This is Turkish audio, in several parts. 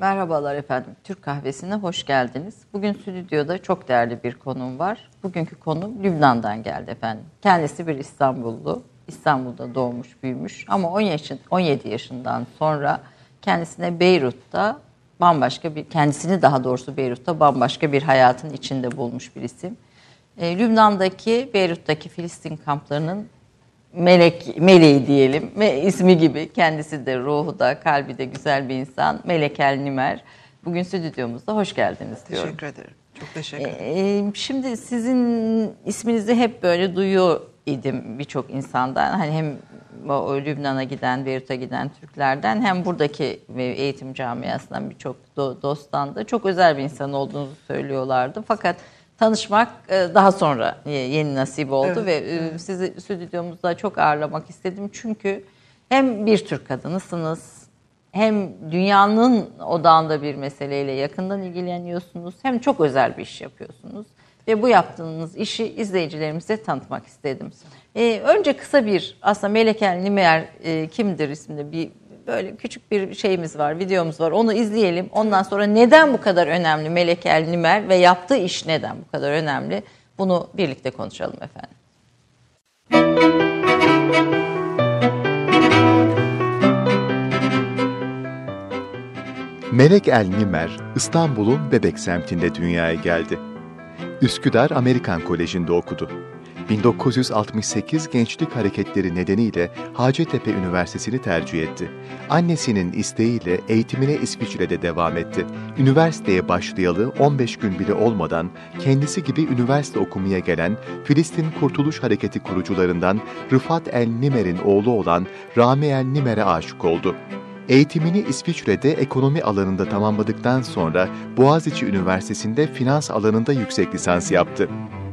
Merhabalar efendim. Türk Kahvesi'ne hoş geldiniz. Bugün stüdyoda çok değerli bir konuğum var. Bugünkü konum Lübnan'dan geldi efendim. Kendisi bir İstanbullu. İstanbul'da doğmuş, büyümüş ama 10 yaşın, 17 yaşından sonra kendisine Beyrut'ta bambaşka bir, kendisini daha doğrusu Beyrut'ta bambaşka bir hayatın içinde bulmuş bir isim. E, Lübnan'daki, Beyrut'taki Filistin kamplarının melek, meleği diyelim. Me, ismi gibi. Kendisi de ruhu da kalbi de güzel bir insan. Melek El Nimer. Bugün stüdyomuzda hoş geldiniz diyorum. Teşekkür ederim. Çok teşekkür ederim. Ee, şimdi sizin isminizi hep böyle duyuyor idim birçok insandan. Hani hem o Lübnan'a giden, Beyrut'a giden Türklerden hem buradaki eğitim camiasından birçok dosttan da çok özel bir insan olduğunuzu söylüyorlardı. Fakat tanışmak e, daha sonra e, yeni nasip oldu evet, ve e, evet. sizi stüdyomuzda çok ağırlamak istedim. Çünkü hem bir Türk kadınısınız, hem dünyanın odağında bir meseleyle yakından ilgileniyorsunuz, hem çok özel bir iş yapıyorsunuz. Ve bu yaptığınız işi izleyicilerimize tanıtmak istedim. Ee, önce kısa bir aslında Melek Nimer e, kimdir isimli bir böyle küçük bir şeyimiz var, videomuz var. Onu izleyelim. Ondan sonra neden bu kadar önemli Melek El Nimer ve yaptığı iş neden bu kadar önemli? Bunu birlikte konuşalım efendim. Melek El Nimer, İstanbul'un Bebek semtinde dünyaya geldi. Üsküdar Amerikan Koleji'nde okudu. 1968 gençlik hareketleri nedeniyle Hacettepe Üniversitesi'ni tercih etti. Annesinin isteğiyle eğitimine İsviçre'de devam etti. Üniversiteye başlayalı 15 gün bile olmadan kendisi gibi üniversite okumaya gelen Filistin Kurtuluş Hareketi kurucularından Rıfat el-Nimer'in oğlu olan Rami el-Nimer'e aşık oldu. Eğitimini İsviçre'de ekonomi alanında tamamladıktan sonra Boğaziçi Üniversitesi'nde finans alanında yüksek lisans yaptı.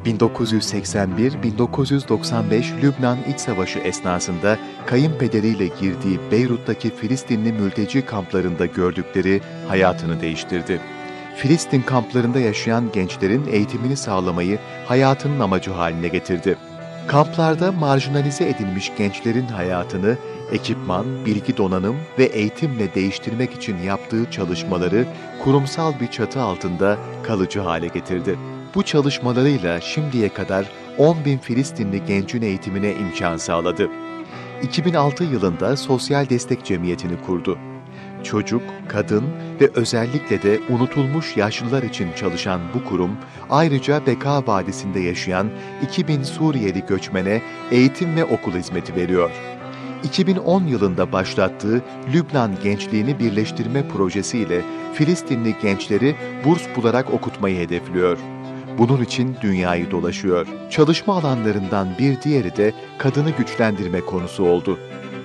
1981-1995 Lübnan İç Savaşı esnasında kayınpederiyle girdiği Beyrut'taki Filistinli mülteci kamplarında gördükleri hayatını değiştirdi. Filistin kamplarında yaşayan gençlerin eğitimini sağlamayı hayatının amacı haline getirdi. Kamplarda marjinalize edilmiş gençlerin hayatını ekipman, bilgi donanım ve eğitimle değiştirmek için yaptığı çalışmaları kurumsal bir çatı altında kalıcı hale getirdi. Bu çalışmalarıyla şimdiye kadar 10 bin Filistinli gencin eğitimine imkan sağladı. 2006 yılında Sosyal Destek Cemiyeti'ni kurdu. Çocuk, kadın ve özellikle de unutulmuş yaşlılar için çalışan bu kurum, ayrıca Beka Vadisi'nde yaşayan 2000 Suriyeli göçmene eğitim ve okul hizmeti veriyor. 2010 yılında başlattığı Lübnan Gençliğini Birleştirme projesiyle Filistinli gençleri burs bularak okutmayı hedefliyor. Bunun için dünyayı dolaşıyor. Çalışma alanlarından bir diğeri de kadını güçlendirme konusu oldu.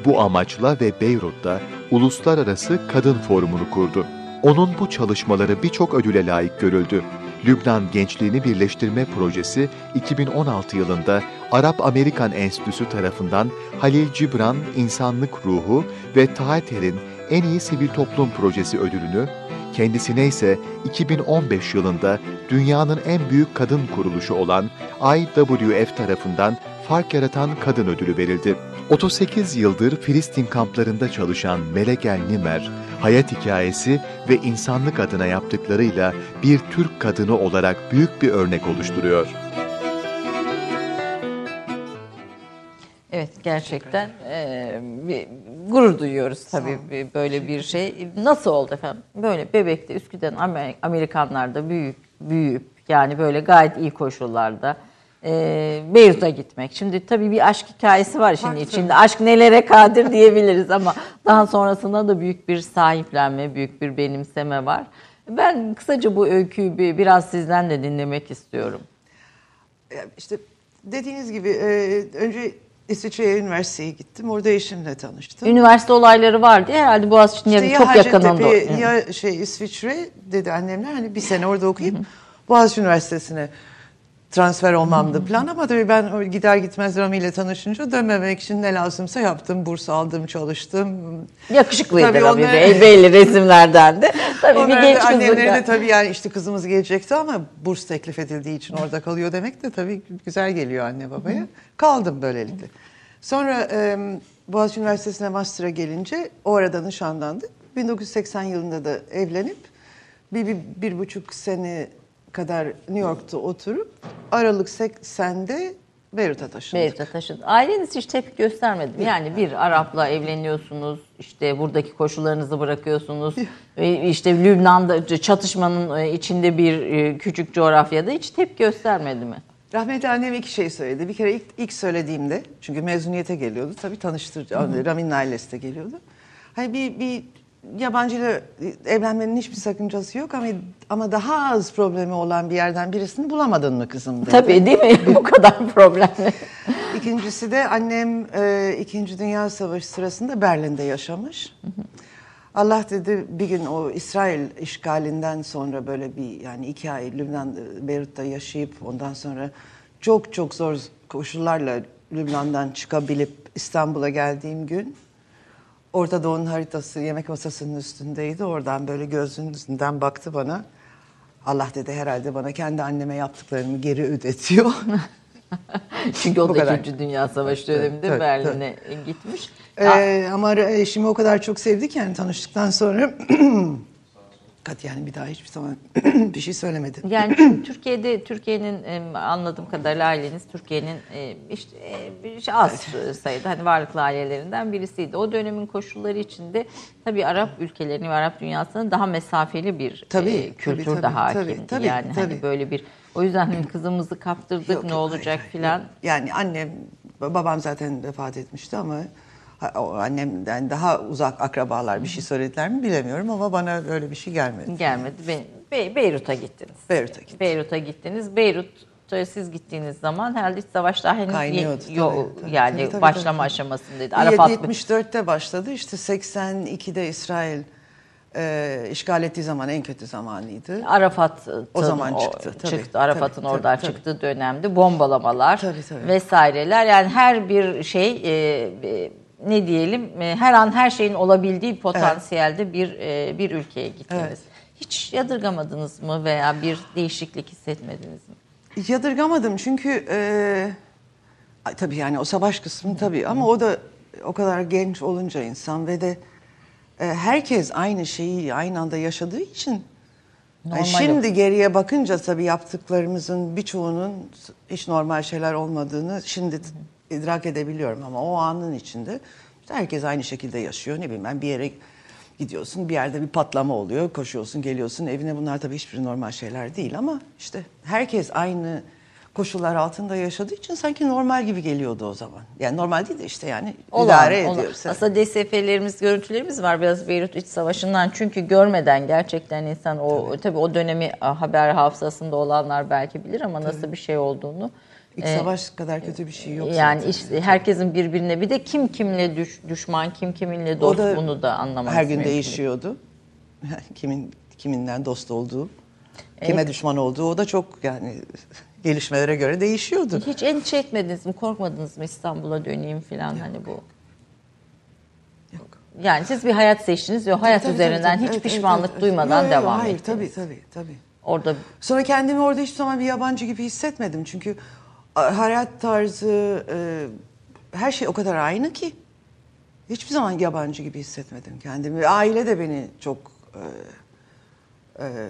Bu amaçla ve Beyrut'ta Uluslararası Kadın Forumunu kurdu. Onun bu çalışmaları birçok ödüle layık görüldü. Lübnan Gençliğini Birleştirme Projesi 2016 yılında Arap-Amerikan Enstitüsü tarafından Halil Cibran İnsanlık Ruhu ve Tahater'in en iyi sivil toplum projesi ödülünü Kendisine ise 2015 yılında dünyanın en büyük kadın kuruluşu olan IWF tarafından fark yaratan kadın ödülü verildi. 38 yıldır Filistin kamplarında çalışan Melegel Nimer, hayat hikayesi ve insanlık adına yaptıklarıyla bir Türk kadını olarak büyük bir örnek oluşturuyor. Evet gerçekten e, bir, gurur duyuyoruz tabii bir, böyle bir şey. Nasıl oldu efendim? Böyle bebekte Üsküdar Amerikanlarda büyük büyüyüp yani böyle gayet iyi koşullarda e, Beyrut'a gitmek. Şimdi tabii bir aşk hikayesi var şimdi içinde. Aşk nelere kadir diyebiliriz ama daha sonrasında da büyük bir sahiplenme, büyük bir benimseme var. Ben kısaca bu öyküyü bir, biraz sizden de dinlemek istiyorum. İşte dediğiniz gibi e, önce İsviçre'ye üniversiteye gittim. Orada eşimle tanıştım. Üniversite olayları vardı. Herhalde Boğaziçi'nin işte çok yakınında. Ya ya şey İsviçre dedi annemler hani bir sene orada okuyup Boğaziçi Üniversitesi'ne transfer olmamdı plan ama tabii ben gider gitmez Rami ile tanışınca dönmemek için ne lazımsa yaptım. Burs aldım, çalıştım. Yakışıklıydı tabii Rami onları, Bey belli resimlerden de. Tabii bir genç Annemleri de tabii yani işte kızımız gelecekti ama burs teklif edildiği için orada kalıyor demek de tabii güzel geliyor anne babaya. Kaldım böylelikle. Sonra e, Boğaziçi Üniversitesi'ne master'a gelince o arada nişanlandık. 1980 yılında da evlenip bir, bir, bir buçuk sene kadar New York'ta oturup Aralık 80'de Beyrut'a taşındık. Beyrut'a taşındı. Aileniz hiç tepki göstermedi mi? Yani bir Arap'la evleniyorsunuz, işte buradaki koşullarınızı bırakıyorsunuz. işte Lübnan'da çatışmanın içinde bir küçük coğrafyada hiç tepki göstermedi mi? Rahmetli annem iki şey söyledi. Bir kere ilk, ilk söylediğimde, çünkü mezuniyete geliyordu. Tabii tanıştır, Ramin'in ailesi de geliyordu. Hani bir, bir yabancıyla evlenmenin hiçbir sakıncası yok ama ama daha az problemi olan bir yerden birisini bulamadın mı kızım dedi. Tabii değil mi? Bu kadar problemli. İkincisi de annem e, İkinci Dünya Savaşı sırasında Berlin'de yaşamış. Allah dedi bir gün o İsrail işgalinden sonra böyle bir yani iki ay Lübnan Beyrut'ta yaşayıp ondan sonra çok çok zor koşullarla Lübnan'dan çıkabilip İstanbul'a geldiğim gün Orta Doğu'nun haritası yemek masasının üstündeydi. Oradan böyle gözünün üstünden baktı bana. Allah dedi herhalde bana kendi anneme yaptıklarımı geri ödetiyor. Çünkü o da kadar. İkinci Dünya Savaşı döneminde Berlin'e gitmiş. Ee, ama eşimi o kadar çok sevdik yani tanıştıktan sonra kat yani bir daha hiçbir zaman bir şey söylemedi. Yani çünkü Türkiye'de Türkiye'nin anladığım kadarıyla aileniz Türkiye'nin e, işte e, bir şey az sayıda hani varlıklı ailelerinden birisiydi. O dönemin koşulları içinde tabii Arap ülkelerinin ve Arap dünyasının daha mesafeli bir Tabii, e, kültür tabii, de tabii, hakimdi. tabii, tabii, yani hani tabii. böyle bir o yüzden hani kızımızı kaptırdık Yok, ne yok, olacak filan. Yani annem, babam zaten vefat etmişti ama annemden daha uzak akrabalar bir şey söylediler mi bilemiyorum ama bana öyle bir şey gelmedi. Gelmedi. Be- Be- Beyrut'a gittiniz. Beyrut'a gittim. Beyrut'a gittiniz. Beyrut'a siz gittiğiniz zaman herhalde iç savaş daha henüz Kaynıyordu, yo- tabii, yani tabii, tabii, başlama tabii. aşamasındaydı. Arafat 74'te başladı işte 82'de İsrail e, işgal ettiği zaman en kötü zamanıydı. Arafat'ın O zaman çıktı, tabii, çıktı. Arafat'ın oradan tabii, çıktığı dönemde bombalamalar Tabii, tabii. vesaireler yani her bir şey e, e, ne diyelim e, her an her şeyin olabildiği potansiyelde bir e, bir ülkeye gittiniz. Evet. Hiç yadırgamadınız mı veya bir değişiklik hissetmediniz mi? Yadırgamadım çünkü e, tabii yani o savaş kısmı tabii ama o da o kadar genç olunca insan ve de e, herkes aynı şeyi aynı anda yaşadığı için yani Normal şimdi geriye bakınca tabii yaptıklarımızın birçoğunun hiç normal şeyler olmadığını şimdi idrak edebiliyorum ama o anın içinde işte herkes aynı şekilde yaşıyor. Ne bileyim ben bir yere gidiyorsun bir yerde bir patlama oluyor koşuyorsun geliyorsun evine bunlar tabii hiçbir normal şeyler değil ama işte herkes aynı koşullar altında yaşadığı için sanki normal gibi geliyordu o zaman. Yani normal değil de işte yani idare olan. ediyoruz. evet. Aslında DSF'lerimiz, görüntülerimiz var biraz Beyrut İç Savaşı'ndan. Çünkü görmeden gerçekten insan o tabii, o dönemi haber hafızasında olanlar belki bilir ama nasıl bir şey olduğunu. İlk e, savaş kadar kötü bir şey yok yani zaten. işte herkesin birbirine bir de kim kimle düş- düşman, kim kiminle O dost da bunu da anlamanız Her gün mümkün. değişiyordu. Kimin kiminden dost olduğu, kime düşman olduğu o da çok yani gelişmelere göre değişiyordu. Hiç endişe etmediniz mi, korkmadınız mı İstanbul'a döneyim falan hani bu? Yok. Yani siz bir hayat seçtiniz ve o hayat Tabii, üzerinden tabii, hiç tabii. pişmanlık Evet, evet, evet. duymadan Yok, yok, devam hayır, ettiniz. Tabii tabii tabii. Orada Sonra kendimi orada hiçbir zaman bir yabancı gibi hissetmedim. Çünkü hayat tarzı, e, her şey o kadar aynı ki. Hiçbir zaman yabancı gibi hissetmedim kendimi. Aile de beni çok e, e,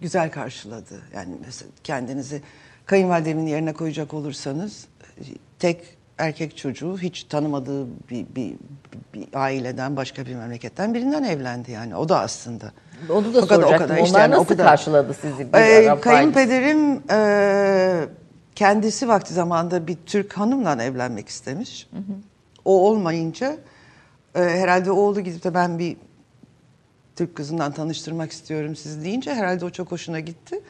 güzel karşıladı. Yani mesela kendinizi kayınvalidemin yerine koyacak olursanız tek erkek çocuğu hiç tanımadığı bir, bir, bir aileden başka bir memleketten birinden evlendi yani. O da aslında. onu da O kadar- o soracaktım. kadar işte Onlar yani o nasıl kadar. karşıladı sizi? Bir Ee, kayınpederim e, kendisi vakti zamanında bir Türk hanımla evlenmek istemiş. O olmayınca e, herhalde oğlu gidip de ben bir Türk kızından tanıştırmak istiyorum sizi deyince herhalde o çok hoşuna gitti.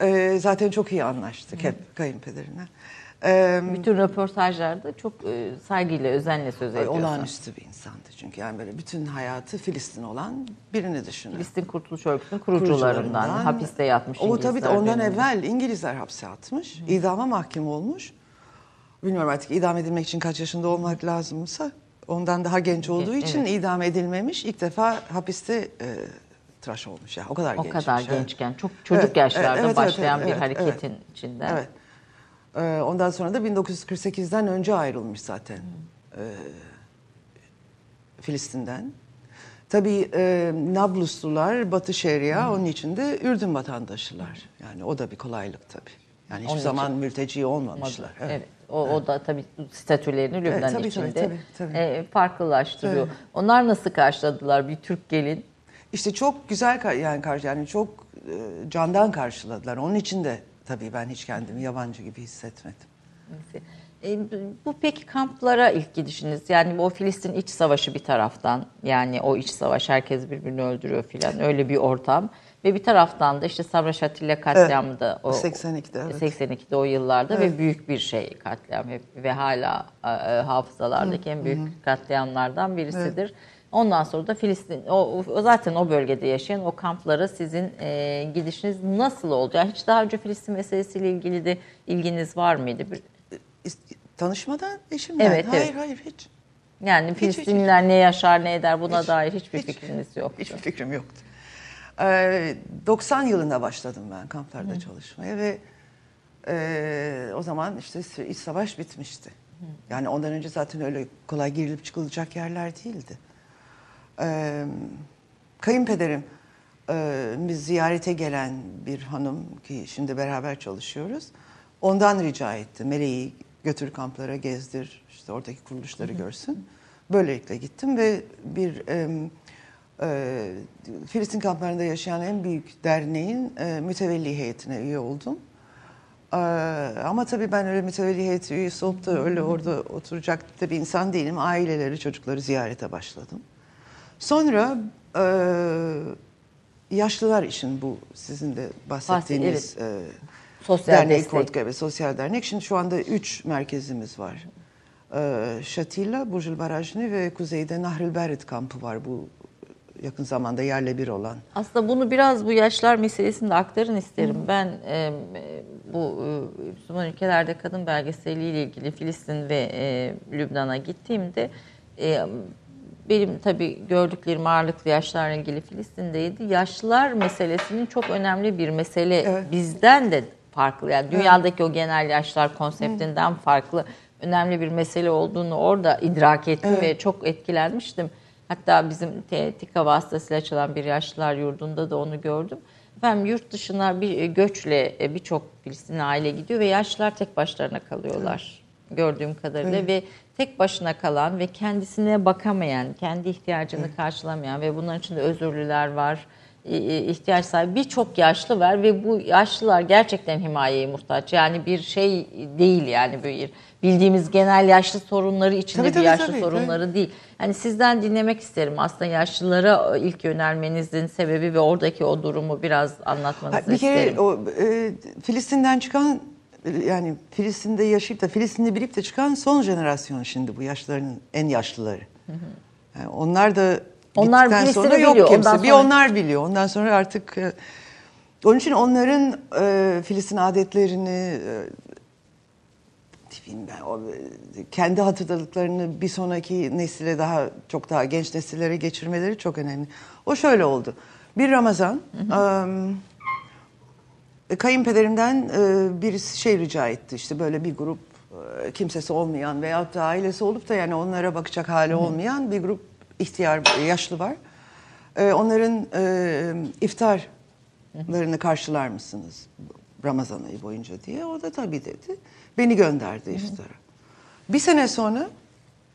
E, zaten çok iyi anlaştık hep kayınpederine. E, Bütün röportajlarda çok e, saygıyla, özenle söz ediyorsun. olağanüstü bir insandı çünkü yani böyle bütün hayatı Filistin olan birini düşünün. Filistin Kurtuluş Örgütü'nün kurucularından, hapiste yatmış O tabii de ondan döneminde. evvel İngilizler hapse atmış. idama mahkum olmuş. Bilmiyorum artık idam edilmek için kaç yaşında olmak lazımsa. Ondan daha genç olduğu Evet. için idam edilmemiş. İlk defa hapiste e, tıraş olmuş ya. O kadar O gençmiş. kadar evet. gençken, çok çocuk Evet, yaşlarda evet, evet, başlayan evet, bir evet, hareketin evet. içinden. Evet. Ee, ondan sonra da 1948'den önce ayrılmış zaten. Ee, Filistin'den. Tabii e, Nabluslular, Batı Şeria, onun içinde Ürdün vatandaşılar. Yani o da bir kolaylık tabii. Yani hiçbir Onun zaman için. mülteci olmamışlar. Evet. O, o da tabii statülerini Lübnan tabii, tabii, içinde tabii, tabii. e, farklılaştırıyor. Onlar nasıl karşıladılar bir Türk gelin? İşte çok güzel yani karşı yani çok e, candan karşıladılar. Onun için de tabii ben hiç kendimi yabancı gibi hissetmedim. E, bu peki kamplara ilk gidişiniz yani o Filistin iç savaşı bir taraftan yani o iç savaş herkes birbirini öldürüyor filan öyle bir ortam ve bir taraftan da işte Sabra Şatilla katliamı da o 82'de, evet. 82'de o yıllarda Evet. ve büyük bir şey katliam hep ve hala e, e, hafızalardaki en büyük katliamlardan birisidir. Ondan sonra da Filistin o, zaten o bölgede yaşayan o kamplara sizin e, gidişiniz nasıl oldu? Yani hiç daha önce Filistin meselesiyle ilgili de ilginiz var mıydı? İst- Tanışmadan eşimden. Evet, hayır evet. hayır hiç. Yani hiç, Filistinliler ne yaşar ne eder buna Hiç, dair hiçbir hiç. fikriniz yok. Hiçbir fikrim yoktu. Ee, 90 yılında başladım ben kamplarda çalışmaya ve e, o zaman işte iç savaş bitmişti. Yani ondan önce zaten öyle kolay girilip çıkılacak yerler değildi. Ee, kayınpederim e, biz ziyarete gelen bir hanım ki şimdi beraber çalışıyoruz. Ondan rica etti. Meleği götür kamplara gezdir, işte oradaki kuruluşları görsün. Böylelikle gittim ve bir em, e, Filistin kamplarında yaşayan en büyük derneğin e, mütevelli heyetine üye oldum. Ee, ama tabii ben öyle mütevelli heyeti üyesi olup da öyle orada oturacak da bir insan değilim. Aileleri, çocukları ziyarete başladım. Sonra e, yaşlılar için bu sizin de bahsettiğiniz e, Sosyal dernek, destek. Kortka evet, sosyal dernek. Şimdi şu anda üç merkezimiz var. E, Şatilla, Burjul Barajni ve kuzeyde Nahrül Berit kampı var. Bu yakın zamanda yerle bir olan. Aslında bunu biraz bu yaşlar meselesini de aktarın isterim. Ben e, bu e, Müslüman ülkelerde kadın belgeseliyle ilgili Filistin ve e, Lübnan'a gittiğimde e, benim tabii gördüklerim ağırlıklı yaşlarla ilgili Filistin'deydi. Yaşlılar meselesinin çok önemli bir mesele Evet. bizden de farklı. Yani dünyadaki o genel yaşlar konseptinden farklı önemli bir mesele olduğunu orada idrak ettim ve çok etkilenmiştim. Hatta bizim TİKA vasıtasıyla açılan bir yaşlılar yurdunda da onu gördüm. Efendim yurt dışına bir e, göçle e, birçok Filistin aile gidiyor ve yaşlılar tek başlarına kalıyorlar. Gördüğüm kadarıyla ve tek başına kalan ve kendisine bakamayan, kendi ihtiyacını karşılamayan ve bunların içinde özürlüler var, e, e, ihtiyaç sahibi birçok yaşlı var ve bu yaşlılar gerçekten himayeye muhtaç. Yani bir şey değil yani bir bildiğimiz genel yaşlı sorunları içinde Tabii, bir tabii, yaşlı tabii, sorunları değil. Yani sizden dinlemek isterim aslında yaşlılara ilk yönelmenizin sebebi ve oradaki o durumu biraz anlatmanızı Ha, Bir kere isterim. o e, Filistin'den çıkan yani Filistin'de yaşayıp da Filistin'i bilip de çıkan son jenerasyon şimdi bu yaşlıların en yaşlıları. Yani onlar da Onlar gittikten sonra yok biliyor, kimse. ondan Bir sonra- onlar biliyor. Ondan sonra artık e, onun için onların e, Filistin adetlerini e, ben o, kendi hatırladıklarını bir sonraki nesile daha çok daha genç nesillere geçirmeleri çok önemli. O şöyle oldu. Bir Ramazan em, e, kayınpederimden e, birisi şey rica etti işte böyle bir grup e, kimsesi olmayan veyahut da ailesi olup da yani onlara bakacak hali olmayan bir grup ihtiyar e, yaşlı var. E, onların e, iftarlarını karşılar mısınız Ramazan ayı boyunca diye. O da tabii dedi. Beni gönderdi iftara. Bir sene sonra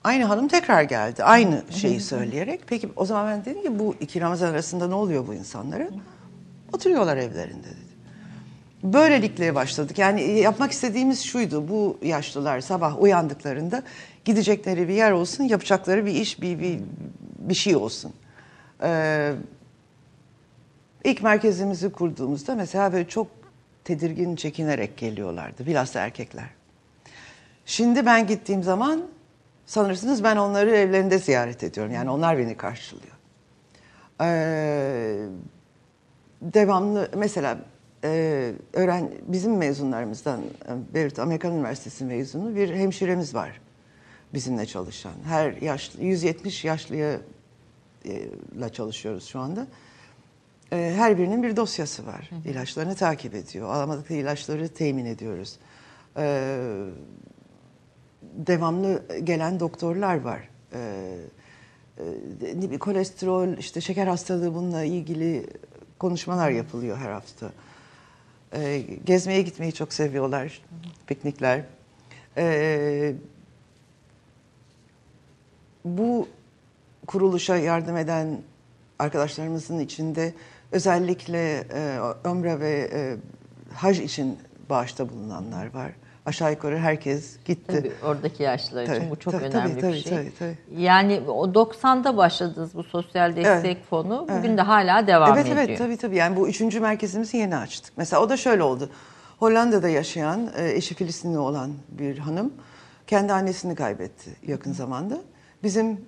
aynı hanım tekrar geldi. Aynı şeyi söyleyerek. Peki o zaman ben dedim ki bu iki Ramazan arasında ne oluyor bu insanlara? Oturuyorlar evlerinde dedi. Böylelikle başladık. Yani yapmak istediğimiz şuydu. Bu yaşlılar sabah uyandıklarında gidecekleri bir yer olsun, yapacakları bir iş, bir bir, bir şey olsun. Ee, ilk merkezimizi kurduğumuzda mesela böyle çok tedirgin, çekinerek geliyorlardı. Bilhassa erkekler. Şimdi ben gittiğim zaman sanırsınız ben onları evlerinde ziyaret ediyorum. Yani onlar beni karşılıyor. Ee, devamlı mesela e, öğren bizim mezunlarımızdan e, Beyrut Amerikan Üniversitesi mezunu bir hemşiremiz var bizimle çalışan. Her yaşlı 170 yaşlıya e, la çalışıyoruz şu anda. E, her birinin bir dosyası var. İlaçlarını takip ediyor. Alamadıkları ilaçları temin ediyoruz. E, devamlı gelen doktorlar var. E, e, kolesterol, işte şeker hastalığı bununla ilgili konuşmalar yapılıyor her hafta. E, gezmeye gitmeyi çok seviyorlar, piknikler. E, bu kuruluşa yardım eden arkadaşlarımızın içinde özellikle e, ömre ve e, hac için bağışta bulunanlar var. Aşağı yukarı herkes gitti. Tabii, oradaki yaşlılar için Tabii, bu çok tabii, önemli tabii, bir şey. tabii, tabii. Yani o 90'da başladınız bu sosyal destek Evet, fonu. Bugün de hala devam evet, ediyor. Evet tabii tabii. Yani bu üçüncü merkezimizi yeni açtık. Mesela o da şöyle oldu. Hollanda'da yaşayan, e, eşi Filistinli olan bir hanım kendi annesini kaybetti yakın zamanda. Bizim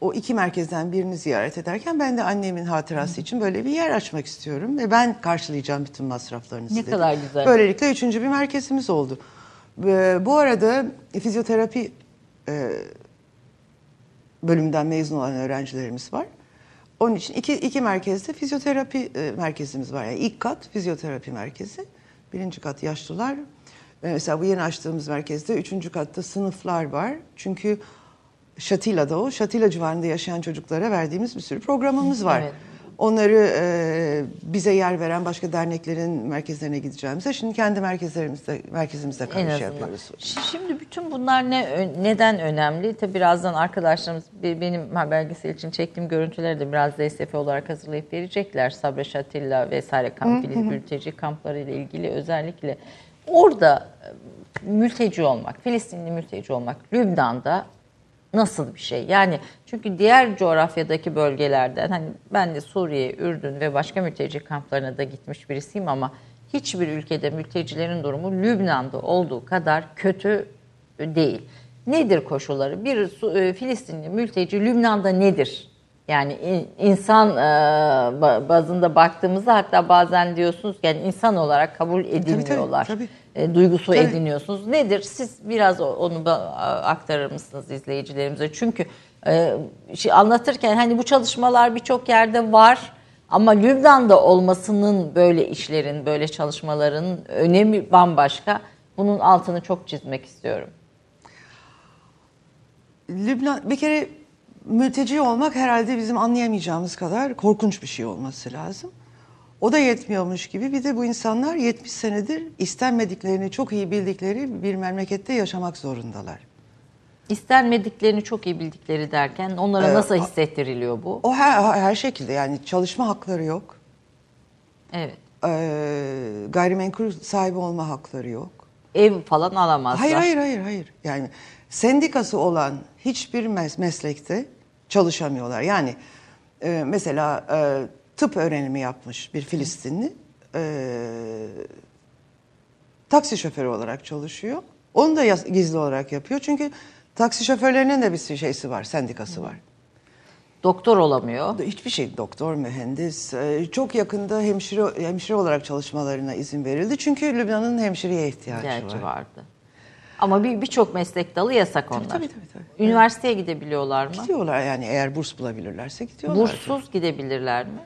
o iki merkezden birini ziyaret ederken ben de annemin hatırası için böyle bir yer açmak istiyorum ve ben karşılayacağım bütün masraflarını. Ne dedi. kadar güzel. Böylelikle üçüncü bir merkezimiz oldu. Bu arada fizyoterapi e, bölümünden mezun olan öğrencilerimiz var. Onun için iki, iki merkezde fizyoterapi e, merkezimiz var. Yani ilk kat fizyoterapi merkezi, birinci kat yaşlılar. Mesela bu yeni açtığımız merkezde üçüncü katta sınıflar var. Çünkü Şatila'da o, Şatila civarında yaşayan çocuklara verdiğimiz bir sürü programımız var. Evet. Onları e, bize yer veren başka derneklerin merkezlerine gideceğimize şimdi kendi merkezlerimizde merkezimizde azından. yapıyoruz. Şi- Şimdi bütün bunlar ne neden önemli? Tabi birazdan arkadaşlarımız be- benim belgesel için çektiğim görüntüleri de biraz DSF olarak hazırlayıp verecekler. Sabra Şatilla vesaire kamp, mülteci kampları ile ilgili özellikle orada e, mülteci olmak, Filistinli mülteci olmak Lübnan'da nasıl bir şey? Yani çünkü diğer coğrafyadaki bölgelerden hani ben de Suriye, Ürdün ve başka mülteci kamplarına da gitmiş birisiyim ama hiçbir ülkede mültecilerin durumu Lübnan'da olduğu kadar kötü değil. Nedir koşulları? Bir e, Filistinli mülteci Lübnan'da nedir? Yani in- insan e, ba- bazında baktığımızda hatta bazen diyorsunuz yani insan olarak kabul edilmiyorlar. tabii. E, duygusu Tabii. ediniyorsunuz. Nedir? Siz biraz onu aktarır mısınız izleyicilerimize? Çünkü e, şey anlatırken hani bu çalışmalar birçok yerde var ama Lübnan'da olmasının böyle işlerin, böyle çalışmaların önemi bambaşka. Bunun altını çok çizmek istiyorum. Lübnan bir kere mülteci olmak herhalde bizim anlayamayacağımız kadar korkunç bir şey olması lazım. O da yetmiyormuş gibi bir de bu insanlar 70 senedir istenmediklerini çok iyi bildikleri bir memlekette yaşamak zorundalar. İstenmediklerini çok iyi bildikleri derken onlara Ee, nasıl hissettiriliyor bu? O her, her şekilde yani çalışma hakları yok. Evet. Ee, gayrimenkul sahibi olma hakları yok. Ev falan alamazlar. Hayır hayır hayır hayır. Yani sendikası olan hiçbir mes- meslekte çalışamıyorlar. Yani e, mesela e, tıp öğrenimi yapmış bir Filistinli e, taksi şoförü olarak çalışıyor. Onu da gizli olarak yapıyor. Çünkü taksi şoförlerinin de bir şeysi var, sendikası var. Doktor olamıyor. Hiçbir şey doktor, mühendis. e, Çok yakında hemşire hemşire olarak çalışmalarına izin verildi. Çünkü Lübnan'ın hemşireye ihtiyacı, ihtiyacı var. vardı. Ama bir birçok meslek dalı yasak onlar. tabii, tabii, tabii. Üniversiteye gidebiliyorlar mı? Gidiyorlar yani eğer burs bulabilirlerse gidiyorlar. Burssuz gidebilirler mi?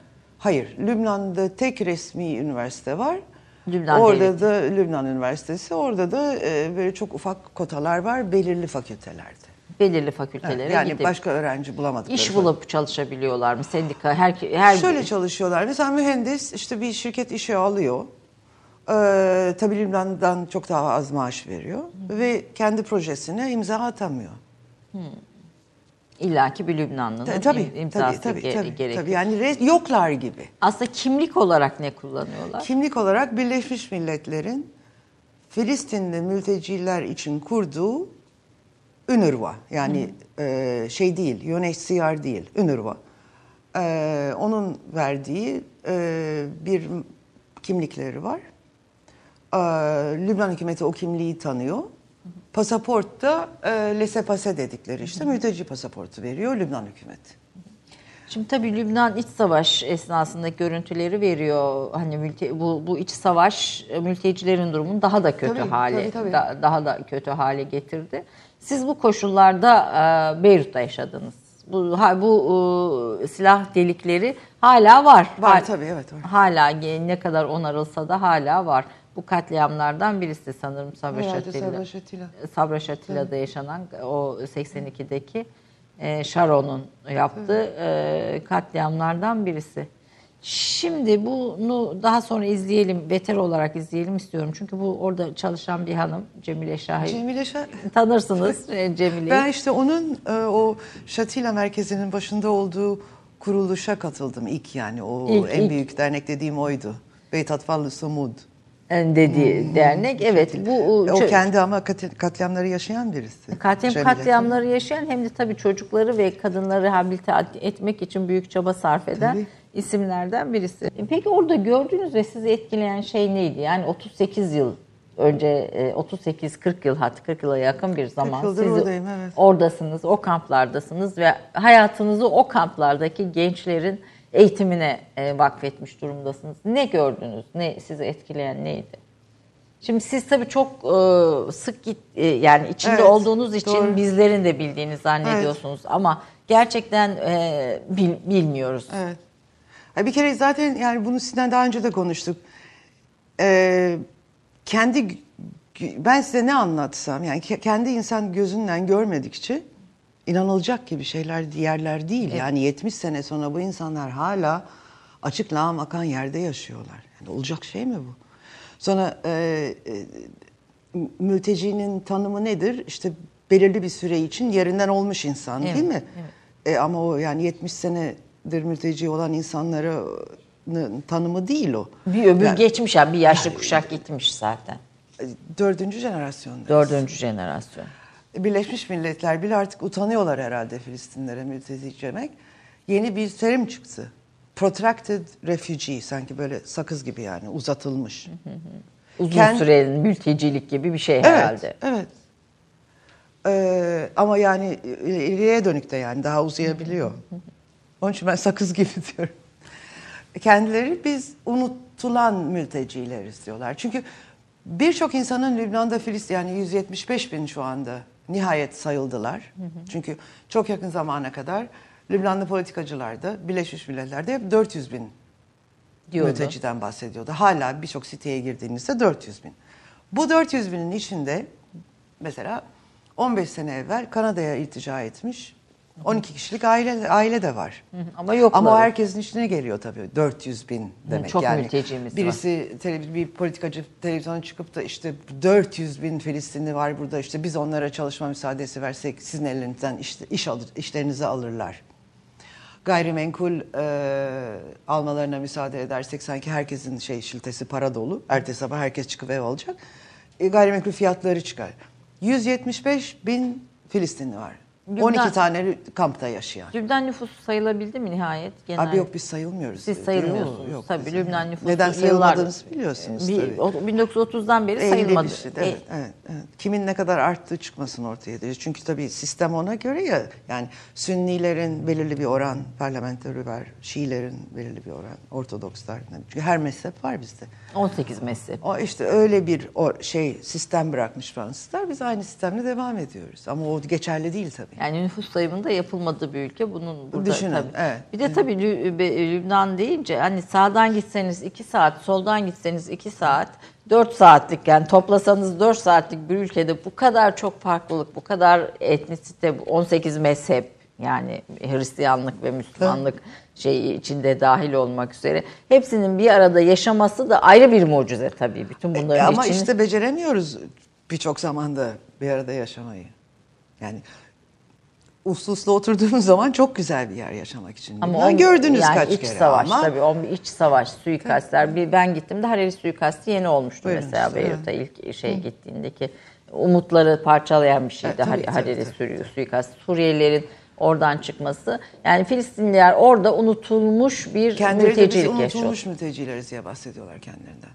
Hayır, Lübnan'da tek resmi üniversite var. Lübnan orada Devleti. da Lübnan Üniversitesi, orada da e, böyle çok ufak kotalar var belirli fakültelerde. Belirli fakültelere yani gidip başka öğrenci bulamadıkları. iş falan. bulup çalışabiliyorlar mı? Sendika her her Şöyle çalışıyorlar. Mesela mühendis işte bir şirket işe alıyor. Ee, tabii Lübnan'dan çok daha az maaş veriyor. Ve kendi projesine imza atamıyor. İllaki bir Lübnanlı'nın Ta- tabii, im- imzası tabii, tabii, tabii, gerekir. tabii. Yani yoklar gibi. Aslında kimlik olarak ne kullanıyorlar? Kimlik olarak Birleşmiş Milletler'in Filistinli mülteciler için kurduğu UNRWA yani e, şey değil, UNHCR değil, UNRWA. E, onun verdiği e, bir kimlikleri var. E, Lübnan hükümeti o kimliği tanıyor. Pasaport da e, laissez-passer dedikleri işte mülteci pasaportu veriyor Lübnan hükümeti. Şimdi tabii Lübnan iç savaş esnasındaki görüntüleri veriyor. Hani mülti, bu bu iç savaş e, mültecilerin durumunu daha da kötü Tabii, hale tabii, tabii. da- daha da kötü hale getirdi. Siz bu koşullarda e, Beyrut'ta yaşadınız. Bu ha, bu e, silah delikleri hala var. Var Hal- tabii, evet, var. Hala ne kadar onarılsa da hala var. Bu katliamlardan birisi sanırım Sabra Şatilla. Sabra Şatilla. Sabra Şatilla'da yaşanan o 82'deki e, Sharon'un yaptığı e, katliamlardan birisi. Şimdi bunu daha sonra izleyelim, beter olarak izleyelim istiyorum. Çünkü bu orada çalışan bir hanım Cemile Şahin. Cemile Şah... Tanırsınız e, Cemile'yi. Ben işte onun e, o Şatila merkezinin başında olduğu kuruluşa katıldım ilk yani. O İlk- en ilk. büyük dernek dediğim oydu. Beyt Atfallı Sumud. E, dediği dernek. Evet bu O çö- kendi ama kat- katliamları yaşayan birisi. Katliam Cemile. katliamları yaşayan hem de tabii çocukları ve kadınları rehabilite etmek için büyük çaba sarf eden Tabii. isimlerden birisi. E, Peki orada gördüğünüz ve sizi etkileyen şey neydi? Yani 38 yıl önce 38-40 yıl hatta 40 yıla yakın bir zaman siz oradayım, evet. oradasınız, o kamplardasınız ve hayatınızı o kamplardaki gençlerin eğitimine e, vakfetmiş durumdasınız. Ne gördünüz? Ne sizi etkileyen neydi? Şimdi siz tabii çok e, sık git e, yani içinde Evet, olduğunuz için doğru. bizlerin de bildiğini zannediyorsunuz ama gerçekten e, bil- bilmiyoruz. Evet. Bir kere zaten yani bunu sizden daha önce de konuştuk. Ee, kendi ben size ne anlatsam yani ke- kendi insan gözünden görmedikçe inanılacak gibi şeyler diğerler değil. Yani 70 sene sonra bu insanlar hala açık lağım akan yerde yaşıyorlar. Yani olacak şey mi bu? Sonra e, e, mültecinin tanımı nedir? İşte belirli bir süre için yerinden olmuş insan Evet, değil mi? E, ama o yani 70 senedir mülteci olan insanların tanımı değil o. Bir öbür Yani, geçmiş ya bir yaşlı kuşak gitmiş zaten. e, Dördüncü jenerasyon. Dördüncü jenerasyon. Birleşmiş Milletler bile artık utanıyorlar herhalde Filistinlere mülteci demek. Yeni bir terim çıktı. Protracted refugee sanki böyle sakız gibi yani uzatılmış. Uzun Kend- süreli mültecilik gibi bir şey herhalde. Evet, evet. Ee, ama yani ileriye dönük de yani daha uzayabiliyor. Onun için ben sakız gibi diyorum. Kendileri biz unutulan mültecileriz diyorlar. Çünkü birçok insanın Lübnan'da Filistin yani 175 bin şu anda nihayet sayıldılar. Çünkü çok yakın zamana kadar Lübnanlı politikacılar da Birleşmiş Milletler'de hep 400 bin Diyordu. mülteciden bahsediyordu. Hala birçok siteye girdiğinizde 400 bin. Bu 400 binin içinde mesela 15 sene evvel Kanada'ya iltica etmiş 12 kişilik aile aile de var. Hı hı, Ama yokları. Ama herkesin içine geliyor tabii 400 bin demek çok yani. mültecimiz var. Birisi tele- bir politikacı televizyona çıkıp da işte 400 bin Filistinli var burada işte biz onlara çalışma müsaadesi versek sizin elinizden iş, iş alır, işlerinizi alırlar gayrimenkul e, almalarına müsaade edersek sanki herkesin şey şiltesi para dolu. Ertesi sabah herkes çıkıp ev alacak. E, gayrimenkul fiyatları çıkar. 175 bin Filistinli var. Lübnan- 12 tane kampta yaşayan. Lübnan nüfusu sayılabildi mi nihayet? Genel? Abi yok biz sayılmıyoruz. Siz sayılmıyorsunuz. yok, tabii Lübnan nüfusu Neden sayılmadığınızı biliyorsunuz Bir- tabii. o- 1930'dan beri sayılmadı. evet, E, evet, evet. Kimin ne kadar arttığı çıkmasın ortaya diye. Çünkü tabii sistem ona göre ya. Yani Sünnilerin belirli bir oran parlamentörü var. Şiilerin belirli bir oran. Ortodokslar. Çünkü her mezhep var bizde. 18 mezhep. O işte öyle bir o şey sistem bırakmış Fransızlar. Biz aynı sistemle devam ediyoruz. Ama o geçerli değil tabii. Yani nüfus sayımında yapılmadığı bir ülke. Bunun burada Düşünün, tabii. evet. Bir de tabii Lü- Be- Lübnan deyince hani sağdan gitseniz 2 saat, soldan gitseniz 2 saat, 4 saatlik yani toplasanız 4 saatlik bir ülkede bu kadar çok farklılık, bu kadar etnisite, 18 mezhep yani Hristiyanlık ve Müslümanlık şey içinde dahil olmak üzere hepsinin bir arada yaşaması da ayrı bir mucize tabii. Bütün E, bunların ama için işte beceremiyoruz birçok zamanda bir arada yaşamayı. Yani uslu uslu oturduğumuz zaman çok güzel bir yer yaşamak için. Ama Ama o- gördünüz yani kaç iç kere savaş ama tabii o iç savaş suikastler. Bir ben gittim de Hariri suikasti yeni olmuştu Buyurun, mesela evet. Beyrut'a ilk şey gittiğindeki umutları parçalayan bir şeydi Evet, tabii, Har- tabii, tabii. suikast. Suriyelilerin oradan çıkması. Yani Filistinliler orada unutulmuş bir kendileri mültecilik yaşıyor. unutulmuş mültecileriz diye bahsediyorlar kendilerinden.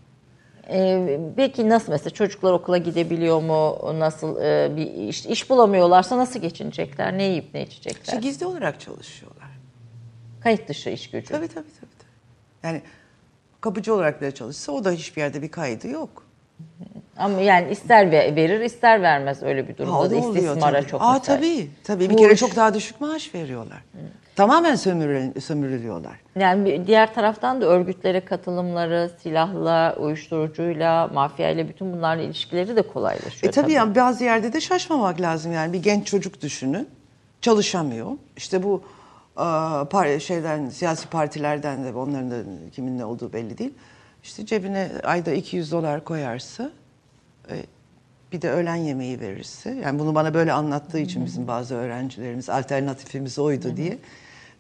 Ee, peki nasıl mesela çocuklar okula gidebiliyor mu? Nasıl e, bir iş, iş bulamıyorlarsa nasıl geçinecekler? Ne yiyip ne içecekler? İşte gizli olarak çalışıyorlar. Kayıt dışı iş gücü. Tabii tabii tabii. tabii. Yani kapıcı olarak bile çalışsa o da hiçbir yerde bir kaydı yok. Ama yani ister ve- verir ister vermez öyle bir durumda Ha, da da oluyor istismara tabii. çok Aa, müsait. tabii. Tabii bir Bu kere iş- çok daha düşük maaş veriyorlar. Tamamen sömürül, sömürülüyorlar. Yani diğer taraftan da örgütlere katılımları, silahla, uyuşturucuyla, mafyayla bütün bunlarla ilişkileri de kolaylaşıyor. E tabii yani bazı yerde de şaşmamak lazım yani bir genç çocuk düşünün. çalışamıyor. İşte bu e, şeyden siyasi partilerden de onların da kimin ne olduğu belli değil. İşte cebine ayda 200 dolar koyarsa e, bir de öğlen yemeği verirse yani bunu bana böyle anlattığı için bizim bazı öğrencilerimiz alternatifimiz oydu diye.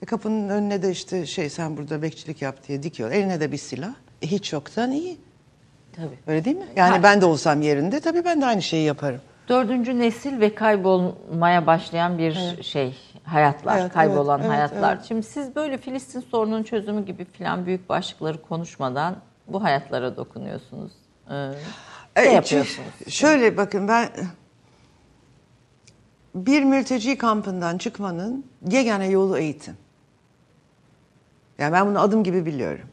E, kapının önüne de işte şey sen burada bekçilik yap diye dikiyor. Eline de bir silah. E, hiç yoktan iyi. Tabii. Öyle değil mi? Yani Ha. ben de olsam yerinde tabii ben de aynı şeyi yaparım. Dördüncü nesil ve kaybolmaya başlayan bir şey hayatlar, Evet, kaybolan evet, evet, hayatlar. evet. Şimdi siz böyle Filistin sorunun çözümü gibi filan büyük başlıkları konuşmadan bu hayatlara dokunuyorsunuz. Ee, ne Evet, yapıyorsunuz? Şöyle bakın ben bir mülteci kampından çıkmanın yegane yolu eğitim. Yani ben bunu adım gibi biliyorum.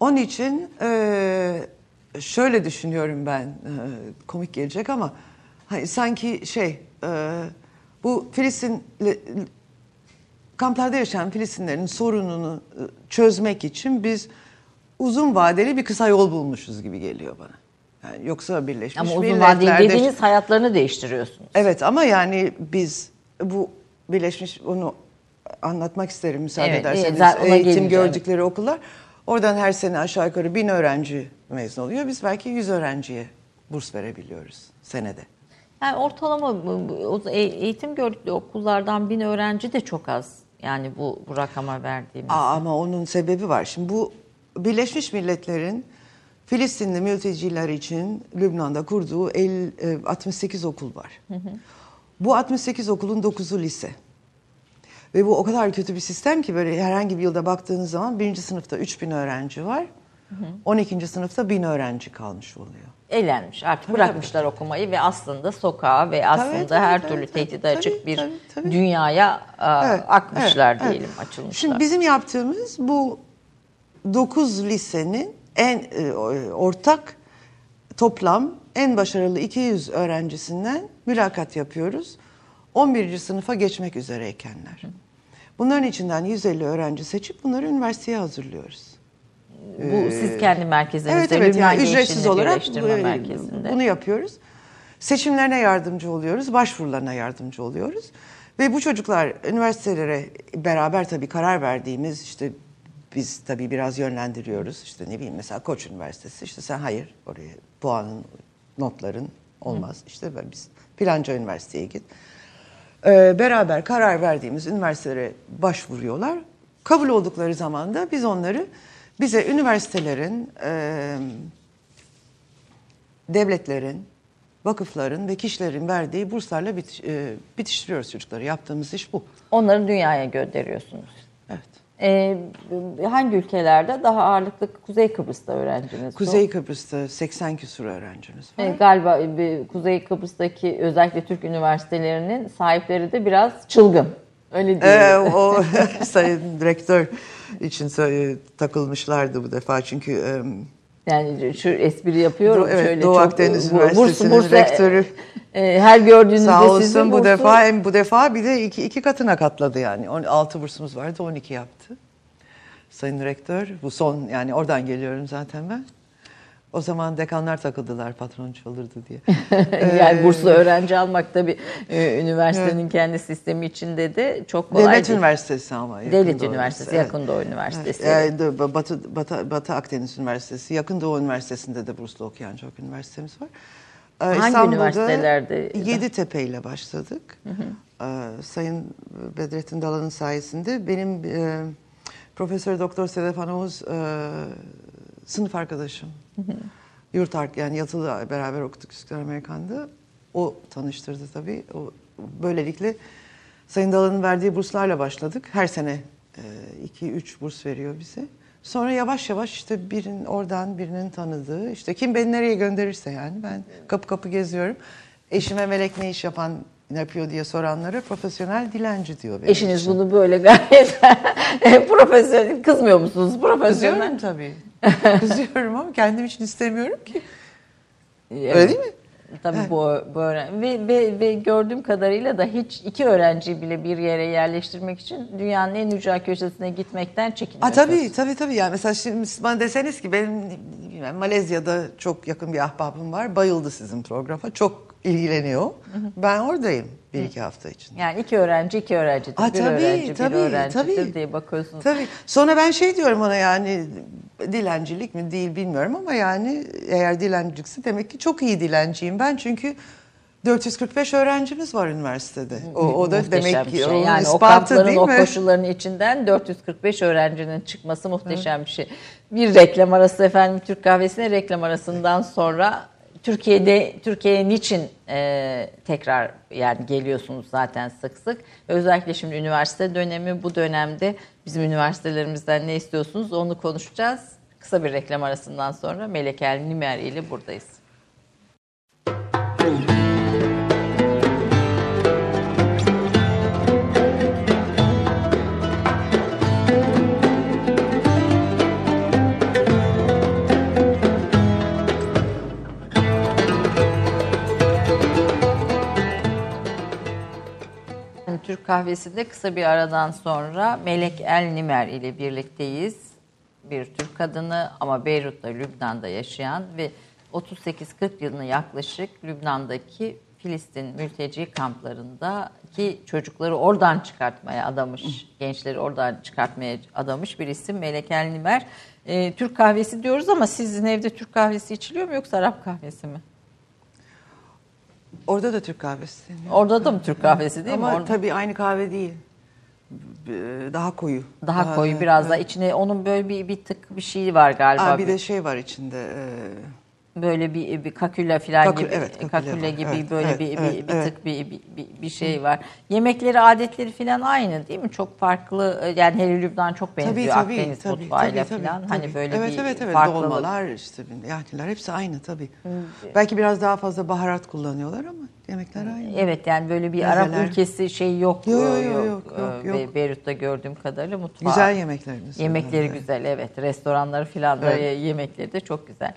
Onun için eee, şöyle düşünüyorum ben, eee, komik gelecek ama hani sanki şey, eee, bu Filistin kamplarda yaşayan Filistinlerin sorununu e, çözmek için biz uzun vadeli bir kısa yol bulmuşuz gibi geliyor bana. Yani yoksa Birleşmiş Ama uzun vadeli dediğiniz hayatlarını değiştiriyorsunuz. Evet ama yani biz bu Birleşmiş onu anlatmak isterim müsaade Evet, ederseniz. ona Eğitim geleceğim. gördükleri okullar. Oradan her sene aşağı yukarı bin öğrenci mezun oluyor. Biz belki yüz öğrenciye burs verebiliyoruz senede. Yani ortalama e- eğitim gördükleri okullardan bin öğrenci de çok az. Yani bu, bu rakama verdiğimiz. Aa, ama onun sebebi var. Şimdi bu Birleşmiş Milletler'in Filistinli mülteciler için Lübnan'da kurduğu el, e, 68 okul var. Bu 68 okulun 9'u lise. Ve bu o kadar kötü bir sistem ki böyle herhangi bir yılda baktığınız zaman birinci sınıfta 3000 öğrenci var. 12. sınıfta 1000 öğrenci kalmış oluyor. eğlenmiş. Artık bırakmışlar okumayı ve aslında sokağa ve aslında tabii, her tabii, türlü tabii, tehdide tabii, açık bir tabii, tabii. dünyaya e, Evet, akmışlar evet, evet. diyelim, açılmışlar. Şimdi bizim yaptığımız bu 9 lisenin en e, ortak toplam en başarılı 200 öğrencisinden mülakat yapıyoruz. 11. sınıfa geçmek üzereykenler. Bunların içinden 150 öğrenci seçip bunları üniversiteye hazırlıyoruz. bu siz kendi merkezinizde, Evet evet yani ücretsiz olarak bu- Merkezi'nde. bunu yapıyoruz. Seçimlerine yardımcı oluyoruz, başvurularına yardımcı oluyoruz. Ve bu çocuklar üniversitelere beraber tabii karar verdiğimiz işte biz tabii biraz yönlendiriyoruz. İşte ne bileyim mesela Koç Üniversitesi işte sen hayır oraya puanın, notların olmaz. İşte ben- biz filanca üniversiteye git. Ee, beraber karar verdiğimiz üniversitelere başvuruyorlar. Kabul oldukları zaman da biz onları bize üniversitelerin, e, devletlerin, vakıfların ve kişilerin verdiği burslarla e, bitiştiriyoruz çocukları. Yaptığımız iş bu. Onları dünyaya gönderiyorsunuz. Evet. E, hangi ülkelerde daha ağırlıklı Kuzey Kıbrıs'ta öğrenciniz? Kuzey Kıbrıs'ta 80 küsur öğrencimiz var. E, galiba Kuzey Kıbrıs'taki özellikle Türk üniversitelerinin sahipleri de biraz çılgın. Öyle değil. Ee, o sayın direktör için takılmışlardı bu defa çünkü e, Yani şu espri yapıyorum. Do- evet, şöyle Doğu çok, Akdeniz Üniversitesi'nin bursa- rektörü. e, her gördüğünüzde Sağ olsun sizin bu bursu- defa hem bu defa bir de iki, iki katına katladı yani. On- Altı bursumuz vardı 12 yaptı. Sayın Rektör bu son yani oradan geliyorum zaten ben. O zaman dekanlar takıldılar patron çıldırdı diye. yani burslu öğrenci almak tabii e, üniversitenin kendi sistemi içinde de çok kolay Devlet değil. Üniversitesi ama. Devlet Doğu Üniversitesi, Evet. Yakın Doğu Üniversitesi. Evet, Batı, Batı, Batı Akdeniz Üniversitesi, Yakın Doğu Üniversitesi'nde de burslu okuyan çok üniversitemiz var. Ee, Hangi üniversitelerde? Yeditepe ile başladık. Ee, Sayın Bedrettin Dalan'ın sayesinde benim e, Profesör Doktor Sedef Hanımız e, sınıf arkadaşım. Yurt ark yani yatılı beraber okuduk Üsküdar Amerikan'da. O tanıştırdı tabii. O, böylelikle Sayın Dalan'ın verdiği burslarla başladık. Her sene 2-3 burs veriyor bize. Sonra yavaş yavaş işte birinin oradan birinin tanıdığı, işte kim beni nereye gönderirse yani ben kapı kapı geziyorum. Eşime melek ne iş yapan ne yapıyor diye soranlara profesyonel dilenci diyor. benim Eşiniz için. bunu böyle gayet profesyonel kızmıyor musunuz? Profesyonel. Kızıyorum tabii. Kızıyorum ama kendim için istemiyorum ki. Evet. Öyle değil mi? Tabii bu, bu öğren- ve, ve, ve gördüğüm kadarıyla da hiç iki öğrenciyi bile bir yere yerleştirmek için dünyanın en ücra köşesine gitmekten çekiniyorsunuz. tabii tabii tabii. Yani mesela şimdi siz bana deseniz ki benim bilmem, Malezya'da çok yakın bir ahbabım var. Bayıldı sizin programa. Çok ilgileniyor. Ben oradayım bir iki hafta için. Yani iki öğrenci iki öğrencidir. Ha, bir tabii, öğrenci tabii, bir öğrencidir tabii. diye bakıyorsunuz. Tabii. Sonra ben şey diyorum ona yani dilencilik mi değil bilmiyorum ama yani eğer dilencilikse demek ki çok iyi dilenciyim ben çünkü 445 öğrencimiz var üniversitede. O, o da Muhteşem demek ki şey. onun Yani o ispatı kampların değil o koşulların içinden 445 öğrencinin çıkması muhteşem bir şey. Bir reklam arası efendim Türk kahvesine reklam arasından sonra Türkiye'de Türkiye'ye niçin e, tekrar yani geliyorsunuz zaten sık sık. Özellikle şimdi üniversite dönemi bu dönemde bizim üniversitelerimizden ne istiyorsunuz onu konuşacağız. Kısa bir reklam arasından sonra Melek El Nimer ile buradayız. Türk kahvesinde kısa bir aradan sonra Melek El Nimer ile birlikteyiz. Bir Türk kadını ama Beyrut'ta, Lübnan'da yaşayan ve 38-40 yılını yaklaşık Lübnan'daki Filistin mülteci kamplarındaki çocukları oradan çıkartmaya adamış, gençleri oradan çıkartmaya adamış bir isim Melek El Nimer. Ee, Türk kahvesi diyoruz ama sizin evde Türk kahvesi içiliyor mu yoksa Arap kahvesi mi? Orada da Türk kahvesi. Orada da mı Türk kahvesi değil Ama mi? Orada- tabii aynı kahve değil. Daha koyu. Daha koyu biraz daha içine onun böyle bir bir tık bir şey var galiba. Aa, bir de şey var içinde. e, böyle bir, bir kaküla falan Kakü- gibi evet, kaküle kaküle gibi Evet, böyle evet, bir, evet, bir, bir evet. tık bir, bir, bir, şey var. Yemekleri, adetleri falan aynı değil mi? Çok farklı. Yani hele Lübnan çok benziyor Tabii tabii. Akdeniz tabii, mutfağıyla tabii, falan. tabii, Hani böyle evet, bir evet, evet. farklılık. Dolmalar işte yahniler hepsi aynı tabii. Belki biraz daha fazla baharat kullanıyorlar ama yemekler aynı. Evet yani böyle bir Arap Mezeler. ülkesi şey yok. Yok, yok, yok, yok, yok, yok, yok. Be- Beyrut'ta gördüğüm kadarıyla mutfağı. Güzel yemeklerimiz. Yemekleri güzel evet. Restoranları filan da Evet. yemekleri de çok güzel.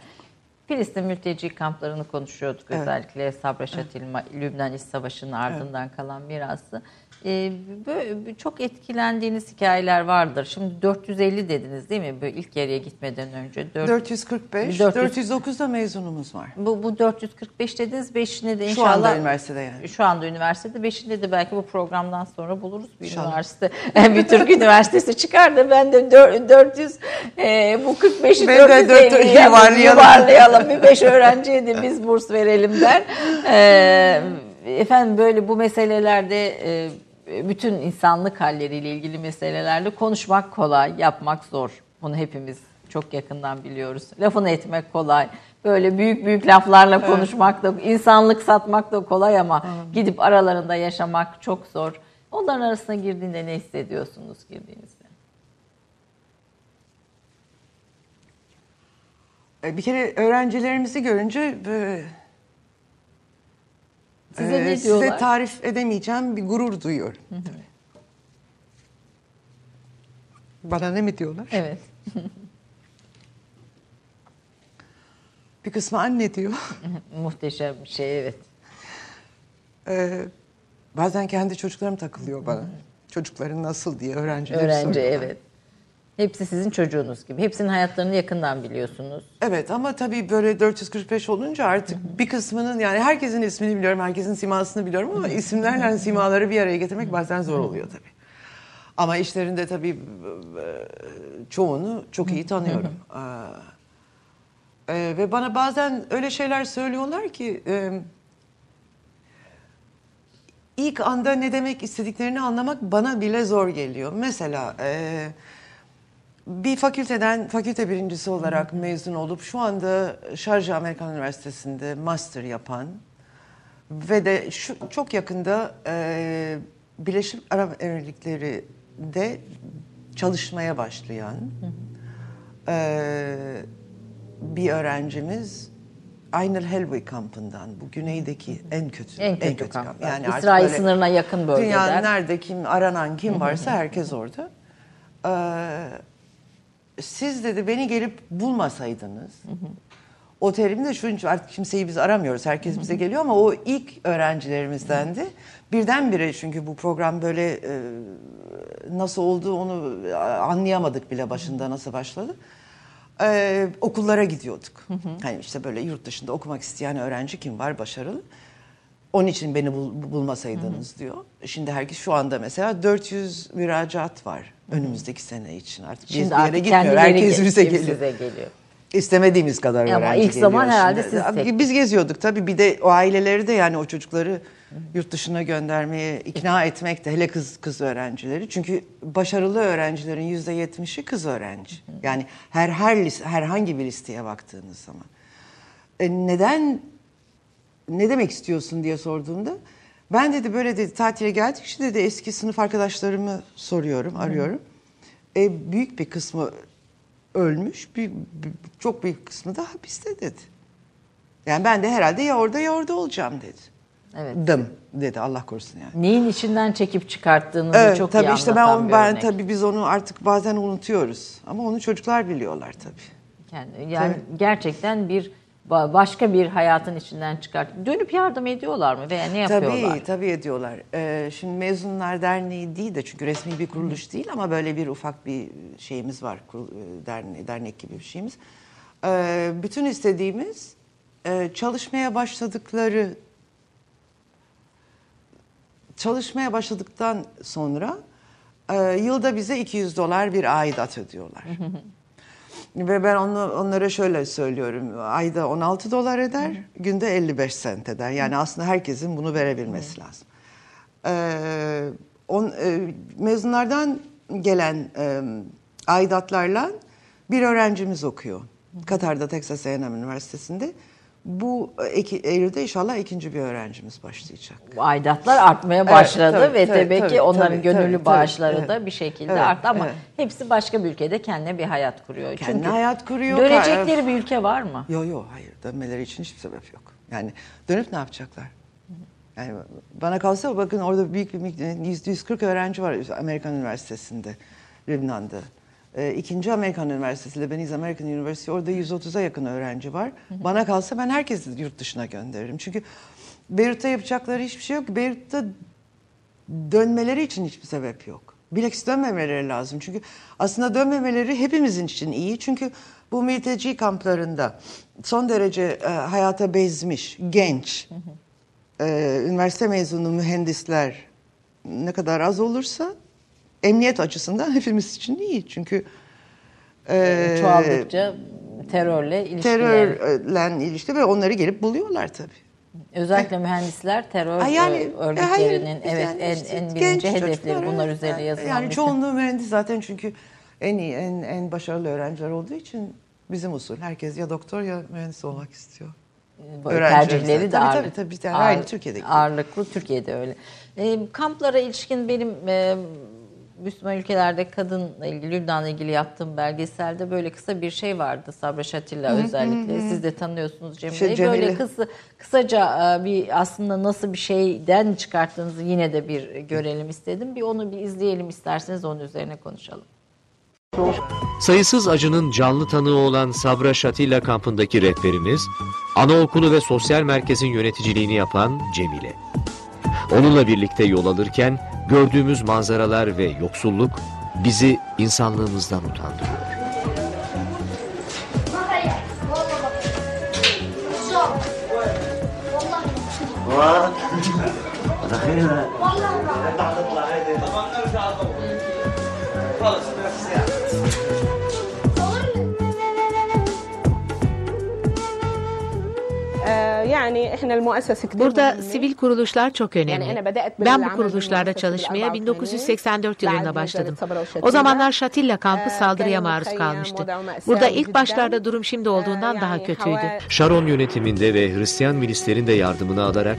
Filistin mülteci kamplarını konuşuyorduk Evet. özellikle Sabra Şatil, Lübnan İç Savaşı'nın ardından kalan mirası. Ee, böyle çok etkilendiğiniz hikayeler vardır. Şimdi 450 dediniz değil mi? Böyle ilk yarıya gitmeden önce. Dört- 445, 400 409'da mezunumuz var. bu, bu 445 dediniz. Beşinde de Şu inşallah. anda üniversitede yani. Şu anda üniversitede. Beşinde de belki bu programdan sonra buluruz bir İnşallah. üniversite. bir Türk üniversitesi çıkar da ben de dör- 400 e, bu 45'i Ben de 450 dört- yapıp yuvarlayalım. yuvarlayalım. Bir 5 öğrenciye de biz burs verelim der. E, efendim böyle bu meselelerde e, bütün insanlık halleriyle ilgili meselelerde konuşmak kolay, yapmak zor. Bunu hepimiz çok yakından biliyoruz. Lafını etmek kolay. Böyle büyük büyük laflarla konuşmak da, insanlık satmak da kolay ama gidip aralarında yaşamak çok zor. Onların arasına girdiğinde ne hissediyorsunuz girdiğinizde? E, Bir kere öğrencilerimizi görünce böyle, Size e, ne size diyorlar? tarif edemeyeceğim bir gurur duyuyorum. Bana ne mi diyorlar? Evet. Bir kısmı anne diyor. Muhteşem bir şey evet. Ee, bazen kendi çocuklarım takılıyor bana. Çocukların nasıl diye öğrenciler Öğrenci soruyorlar. evet. Hepsi sizin çocuğunuz gibi. Hepsinin hayatlarını yakından biliyorsunuz. Evet ama tabii böyle 445 olunca artık bir kısmının yani herkesin ismini biliyorum, herkesin simasını biliyorum ama isimlerle simaları bir araya getirmek bazen zor oluyor tabii. Ama işlerinde tabii e, çoğunu çok iyi tanıyorum. Ee, e, ve bana bazen öyle şeyler söylüyorlar ki e, ilk anda ne demek istediklerini anlamak bana bile zor geliyor. Mesela e, bir fakülteden fakülte birincisi olarak mezun olup şu anda Şarjı Amerikan Üniversitesi'nde master yapan ve de şu çok yakında e, Birleşik Arap Emirlikleri'nde çalışmaya başlayan e, bir öğrencimiz Aynel Helway kampından bu güneydeki en kötü En kötü, kamp. kamp. Yani İsrail böyle- sınırına yakın bölgeler. Dünyanın nerede kim aranan kim varsa herkes orada. Ee, siz dedi beni gelip bulmasaydınız. O terim de şu için artık kimseyi biz aramıyoruz. Herkes bize geliyor ama o ilk öğrencilerimizdendi. Birdenbire çünkü bu program böyle e, nasıl oldu onu anlayamadık bile başında nasıl başladı. Ee, okullara gidiyorduk. Hani işte böyle yurt dışında okumak isteyen öğrenci kim var başarılı. Onun için beni bul, bulmasaydınız diyor. Şimdi herkes şu anda mesela 400 müracaat var önümüzdeki sene için. Artık biz Şimdi bir yere gitmiyor. Herkes bize geliyor. geliyor. İstemediğimiz kadar Ama öğrenci ilk geliyor zaman herhalde şimdi. siz tek- Biz geziyorduk tabii. Bir de o aileleri de yani o çocukları yurt dışına göndermeye ikna etmek de hele kız kız öğrencileri. Çünkü başarılı öğrencilerin yüzde yetmişi kız öğrenci. Yani her her lis- herhangi bir listeye baktığınız zaman. E, neden ne demek istiyorsun diye sorduğumda ben dedi böyle dedi tatile geldik işte dedi eski sınıf arkadaşlarımı soruyorum arıyorum. E, büyük bir kısmı ölmüş büyük, büyük- çok büyük kısmı da hapiste dedi. Yani ben de herhalde ya orada ya orada olacağım dedi. Evet. Dım dedi Allah korusun yani. Neyin içinden çekip çıkarttığınızı Evet, çok tabii iyi işte ben, anlatan onu- bir ben örnek. tabii biz onu artık bazen unutuyoruz. Ama onu çocuklar biliyorlar tabii. Yani, yani gerçekten bir başka bir hayatın içinden çıkart. Dönüp yardım ediyorlar mı veya ne yapıyorlar? Tabii tabii ediyorlar. Ee, şimdi Mezunlar Derneği değil de çünkü resmi bir kuruluş değil ama böyle bir ufak bir şeyimiz var. E, dernek, dernek gibi bir şeyimiz. Ee, bütün istediğimiz e, çalışmaya başladıkları çalışmaya başladıktan sonra e, yılda bize 200 dolar bir aidat ödüyorlar. Ve ben onu, onlara şöyle söylüyorum. Ayda 16 dolar eder, günde 55 sent eder. Yani aslında herkesin bunu verebilmesi lazım. Ee, on, e, mezunlardan gelen e, aidatlarla bir öğrencimiz okuyor. Katar'da Texas A&M Üniversitesi'nde. Bu e, Eylül'de inşallah ikinci bir öğrencimiz başlayacak. Aidatlar artmaya başladı tabii, ve tabii, tabii, tabii, ki onların tabii, gönüllü tabii, bağışları tabii, da evet. bir şekilde Evet, arttı ama evet. hepsi başka bir ülkede kendine bir hayat kuruyor. Kendine Çünkü hayat kuruyor. Dönecekleri bir ülke var mı? Yok yok hayır dönmeleri için hiçbir sebep yok. Yani dönüp ne yapacaklar? Yani bana kalsa bakın orada büyük bir miktar 100 140 öğrenci var Amerikan Üniversitesi'nde Lübnan'da. Ee, ikinci Amerikan Üniversitesi Lebanese American University orada 130'a yakın öğrenci var. Bana kalsa ben herkesi yurt dışına gönderirim. Çünkü Beyrut'ta yapacakları hiçbir şey yok. Beyrut'ta dönmeleri için hiçbir sebep yok. Bilakis dönmemeleri lazım. Çünkü aslında dönmemeleri hepimizin için iyi. Çünkü bu mülteci kamplarında son derece e, hayata bezmiş, genç, e, üniversite mezunu mühendisler ne kadar az olursa emniyet açısından hepimiz için iyi. Çünkü e, Çoğaldıkça terörle ilişkiler. terörle ilişki ve onları gelip buluyorlar tabii. Özellikle mühendisler terör yani, e, e, örgütlerinin hayır, evet yani en, işte en birinci hedefleri çocuklar, bunlar üzerine yazılan Yani çoğunluğu mühendis zaten çünkü en iyi, en, en başarılı öğrenciler olduğu için bizim usul. Herkes ya doktor ya mühendis olmak istiyor. Öğrenciler tercihleri de zaten. Tabii, ağırlık- tabii, tabii. ağır- Aynı Türkiye'deki gibi. Ağırlıklı Türkiye'de öyle. E, kamplara ilişkin benim e, Müslüman ülkelerde kadınla ilgili, Lübnan'la ilgili yaptığım belgeselde böyle kısa bir şey vardı. Sabra Şatilla özellikle. Siz de tanıyorsunuz Cemile'yi. Şey, Cemile. Böyle kısa, kısaca e, bir aslında nasıl bir şeyden çıkarttığınızı yine de bir görelim istedim. Bir onu bir izleyelim isterseniz onun üzerine konuşalım. Sayısız acının canlı tanığı olan Sabra Şatilla kampındaki rehberimiz, anaokulu ve sosyal merkezin yöneticiliğini yapan Cemile. Onunla birlikte yol alırken gördüğümüz manzaralar ve yoksulluk bizi insanlığımızdan utandırıyor. آه، Burada sivil kuruluşlar çok önemli. Ben bu kuruluşlarda çalışmaya 1984 yılında başladım. O zamanlar Şatilla kampı saldırıya maruz kalmıştı. Burada ilk başlarda durum şimdi olduğundan daha kötüydü. Sharon yönetiminde ve Hristiyan milislerin de yardımını alarak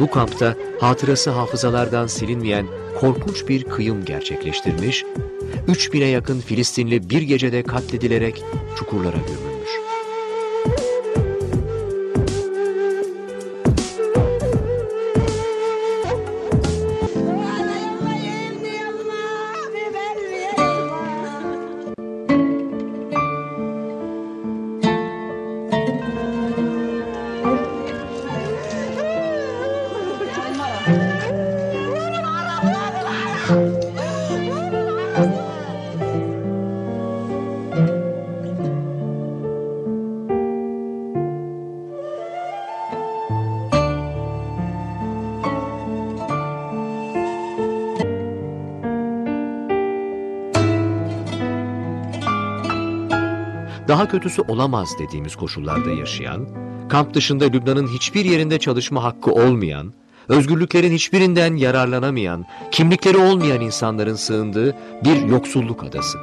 bu kampta hatırası hafızalardan silinmeyen korkunç bir kıyım gerçekleştirmiş, 3000'e yakın Filistinli bir gecede katledilerek çukurlara gömülmüş. Daha kötüsü olamaz dediğimiz koşullarda yaşayan, kamp dışında Lübnan'ın hiçbir yerinde çalışma hakkı olmayan, özgürlüklerin hiçbirinden yararlanamayan, kimlikleri olmayan insanların sığındığı bir yoksulluk adası.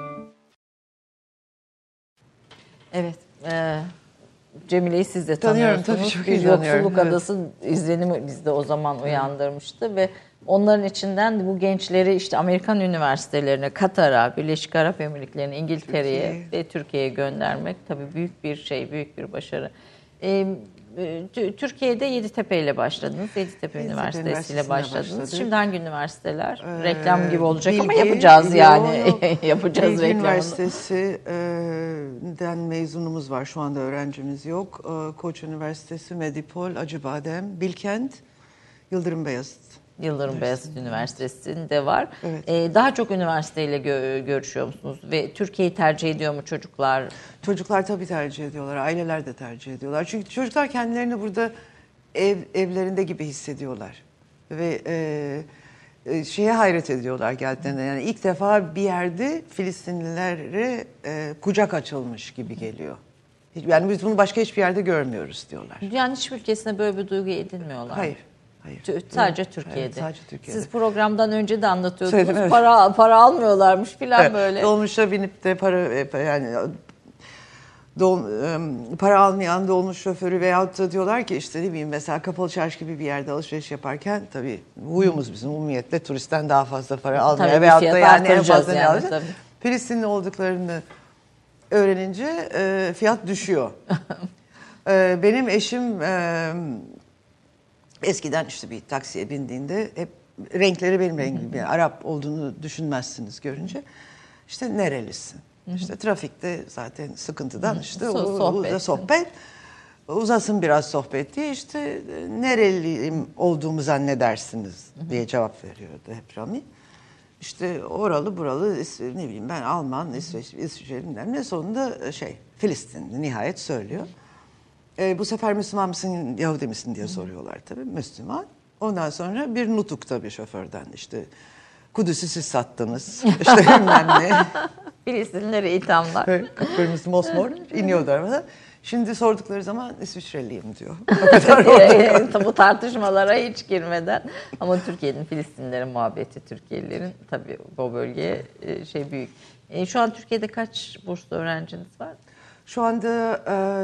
Evet. E, Cemile'yi siz de Tanıyorum, tanıyorsunuz. tabii, çok iyi bir yoksulluk tanıyorum, evet. adası izlenimi bizde o zaman uyandırmıştı ve onların içinden bu gençleri işte Amerikan üniversitelerine, Katar'a, Birleşik Arap Emirlikleri'ne, İngiltere'ye Türkiye'ye. ve Türkiye'ye göndermek tabii büyük bir şey, büyük bir başarı. Ee, e, Tü- Türkiye'de Yeditepe ile başladınız. Yeditepe, Yeditepe Üniversitesi ile başladınız. başladık. Şimdi hangi üniversiteler? Ee, Reklam gibi olacak ama Bilgi- yapacağız Bilgi- yani. Yok, yok. yapacağız Bilgi reklamını. Üniversitesi'den mezunumuz var. Şu anda öğrencimiz yok. Ee, Koç Üniversitesi, Medipol, Acıbadem, Bilkent, Yıldırım Beyazıt. Yıldırım Beyazıt Üniversitesi'nde var. Evet. Ee, daha çok üniversiteyle gö- görüşüyor musunuz? Ve Türkiye'yi tercih ediyor mu çocuklar? Çocuklar tabii tercih ediyorlar, aileler de tercih ediyorlar. Çünkü çocuklar kendilerini burada ev evlerinde gibi hissediyorlar. Ve e, e, şeye hayret ediyorlar geldiğinde. Yani ilk defa bir yerde Filistinlilere e, kucak açılmış gibi geliyor. Yani biz bunu başka hiçbir yerde görmüyoruz diyorlar. Dünyanın hiçbir ülkesinde böyle bir duygu edinmiyorlar. Hayır. Hayır. Sadece Evet, Türkiye'de. evet, sadece Türkiye'de. Siz programdan önce de anlatıyordunuz. Söyledim, evet. Para para almıyorlarmış filan Evet, böyle. Dolmuşa binip de para e, yani dol, para almayan dolmuş şoförü veyahut da diyorlar ki işte ne bileyim mesela kapalı çarşı gibi bir yerde alışveriş yaparken tabii huyumuz bizim umumiyetle turistten daha fazla para almaya Tabii veyahut da yani en fazla ne yani, alacağız? tabii. Filistinli olduklarını öğrenince e, fiyat düşüyor. E, benim eşim e, eskiden işte bir taksiye bindiğinde hep renkleri benim rengim. Yani Arap olduğunu düşünmezsiniz görünce. İşte nerelisin? İşte trafikte zaten sıkıntıdan işte o- sohbet. o- sohbet. Uzasın biraz sohbet diye işte e, nereliyim olduğumu zannedersiniz diye cevap veriyordu hep Rami. İşte oralı buralı ne bileyim ben Alman, İsveç, İsviçre bilmem ne sonunda e, şey Filistinli nihayet söylüyor. E, bu sefer Müslüman mısın, Yahudi misin diye soruyorlar tabii. Müslüman. Ondan sonra bir nutuk tabii şoförden işte Kudüs'ü siz sattınız. İşte bilmem ne. Filistinlilere ithamlar. Kıpkırmızı mosmor iniyordu arabadan. Şimdi sordukları zaman İsviçreliyim diyor. O kadar bu tartışmalara hiç girmeden ama Türkiye'nin Filistinlilerin muhabbeti Türkiye'lilerin tabii bu bölgeye e, şey büyük. E, şu an Türkiye'de kaç burslu öğrenciniz var? Şu anda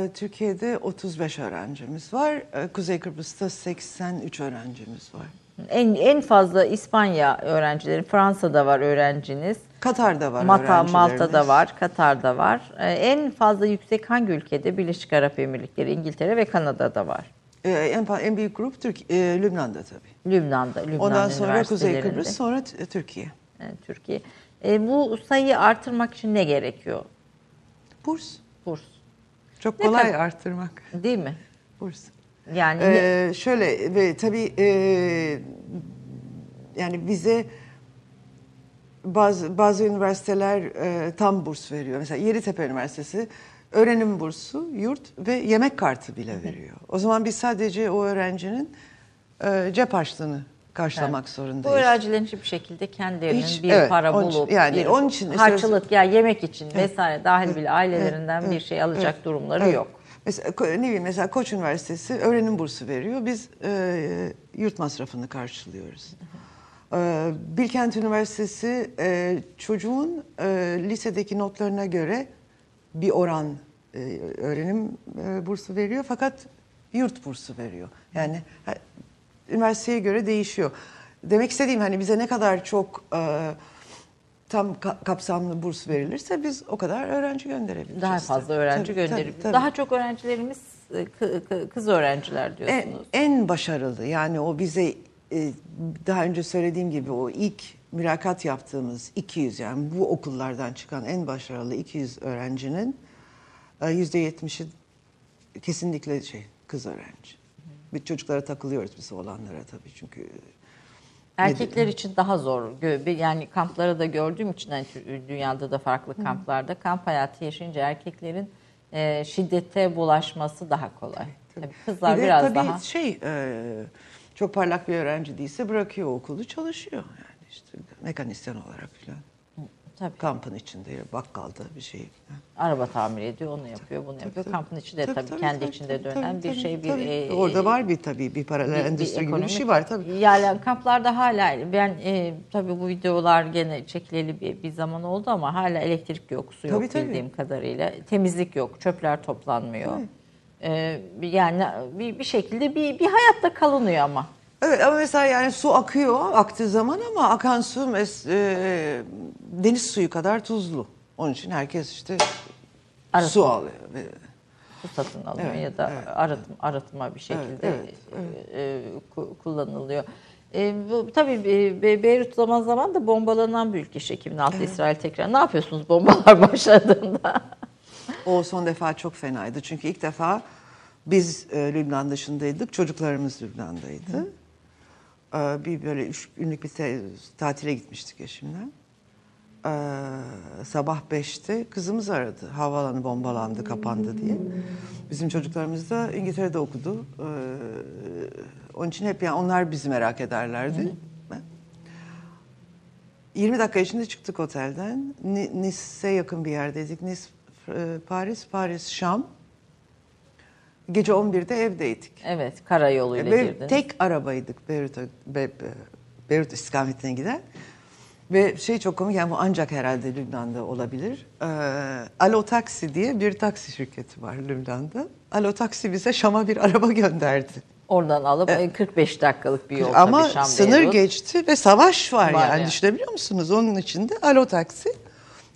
e, Türkiye'de 35 öğrencimiz var. E, Kuzey Kıbrıs'ta 83 öğrencimiz var. En en fazla İspanya öğrencileri, Fransa'da var öğrenciniz. Katar'da var Mata. Malta'da var, Katar'da var. Ee, en fazla yüksek hangi ülkede? Birleşik Arap Emirlikleri, İngiltere ve Kanada'da var. E, en, en büyük grup Türk, e, Lübnan'da tabii. Lübnan'da, Lübnan Ondan sonra Kuzey. Kıbrıs, sonra t- Türkiye. Yani Türkiye. E, bu sayıyı artırmak için ne gerekiyor? Burs. Burs. Çok Ne kolay kadar- arttırmak. Değil mi? Burs. Yani Ee, şöyle ve tabii e, yani bize bazı bazı üniversiteler e, tam burs veriyor. Mesela Yeditepe Üniversitesi öğrenim bursu, yurt ve yemek kartı bile veriyor. O zaman biz sadece o öğrencinin e, cep harçlığını karşılamak bu zorundayız. öğrencilerin hiçbir şekilde kendilerinin Hiç- bir evet, para onun bulup yani bir onun için harçlık ya yemek için vesaire dahil bile ailelerinden Evet, bir evet, şey alacak evet, durumları evet. yok. Mesela ne bileyim mesela Koç Üniversitesi öğrenim bursu veriyor. Biz e, yurt masrafını karşılıyoruz. E, Bilkent Üniversitesi e, çocuğun e, lisedeki notlarına göre bir oran e, öğrenim e, bursu veriyor fakat yurt bursu veriyor. Yani üniversiteye göre değişiyor. Demek istediğim hani bize ne kadar çok e, tam ka- kapsamlı burs verilirse biz o kadar öğrenci gönderebiliriz. Daha fazla öğrenci tabii, gönderip tabii, tabii. daha çok öğrencilerimiz e, kı- kı- kız öğrenciler en, diyorsunuz. en başarılı yani o bize e, daha önce söylediğim gibi o ilk mülakat yaptığımız 200 yani bu okullardan çıkan en başarılı 200 öğrencinin e, yüzde 70'i kesinlikle şey kız öğrenci. Bir çocuklara takılıyoruz biz olanlara tabii çünkü Erkekler için daha zor. Yani kamplara da gördüğüm için hani tü- dünyada da farklı kamplarda kamp hayatı yaşayınca erkeklerin e, şiddete bulaşması daha kolay. Tabii kızlar bir de biraz tabii daha. şey e, çok parlak bir öğrenci değilse bırakıyor okulu çalışıyor yani işte mekanisyen olarak falan. Tabii. Kampın içinde bakkalda bir şey. Araba tamir ediyor, onu yapıyor, bunu yapıyor. tabii. Kampın içinde tabii, Tabii, tabii, kendi tabii, içinde tabii, dönen tabii, bir şey, bir tabii. e, Orada var bir tabii bir paralel endüstri gibi bir şey var tabii. Yani kamplarda hala ben e, tabii bu videolar gene çekileli bir, bir zaman oldu ama hala elektrik yok, su yok Tabii, tabii. bildiğim kadarıyla. Temizlik yok, çöpler toplanmıyor. E, yani bir, bir şekilde bir, bir hayatta kalınıyor ama. Evet ama mesela yani su akıyor aktığı zaman ama akan su mes- e, deniz suyu kadar tuzlu. Onun için herkes işte Arıtma. su alıyor. Su satın alıyor Evet, ya da evet. arıtma, arıtma bir şekilde evet, e, e, ku- kullanılıyor. E, bu, tabii Be- Be- Beyrut zaman zaman da bombalanan bir ülke. İşte 2006 İsrail tekrar. Ne yapıyorsunuz bombalar başladığında? O son defa çok fenaydı. Çünkü ilk defa biz e, Lübnan dışındaydık. Çocuklarımız Lübnan'daydı. E, bir böyle üç günlük bir tatile gitmiştik eşimle. E, sabah beşte kızımız aradı. Havaalanı bombalandı, kapandı diye. Bizim çocuklarımız da İngiltere'de okudu. E, onun için hep yani onlar bizi merak ederlerdi. Ben- 20 dakika içinde çıktık otelden. Ni- Nice'e yakın bir yerdeydik. Nice, e, Paris, Paris, Şam. Gece 11'de evdeydik. evet, karayoluyla Ve girdiniz. tek arabaydık Beyrut'a, Be- Be- Beyrut istikametine giden. Ve şey çok komik yani bu ancak herhalde Lübnan'da olabilir. Ee, Alo Taksi diye bir taksi şirketi var Lübnan'da. Alo Taksi bize Şam'a bir araba gönderdi. Oradan alıp e, 45 dakikalık bir yol Ama tabii Şam sınır Beyrut. geçti ve savaş var, Var yani yani. düşünebiliyor musunuz? Onun içinde Alo Taksi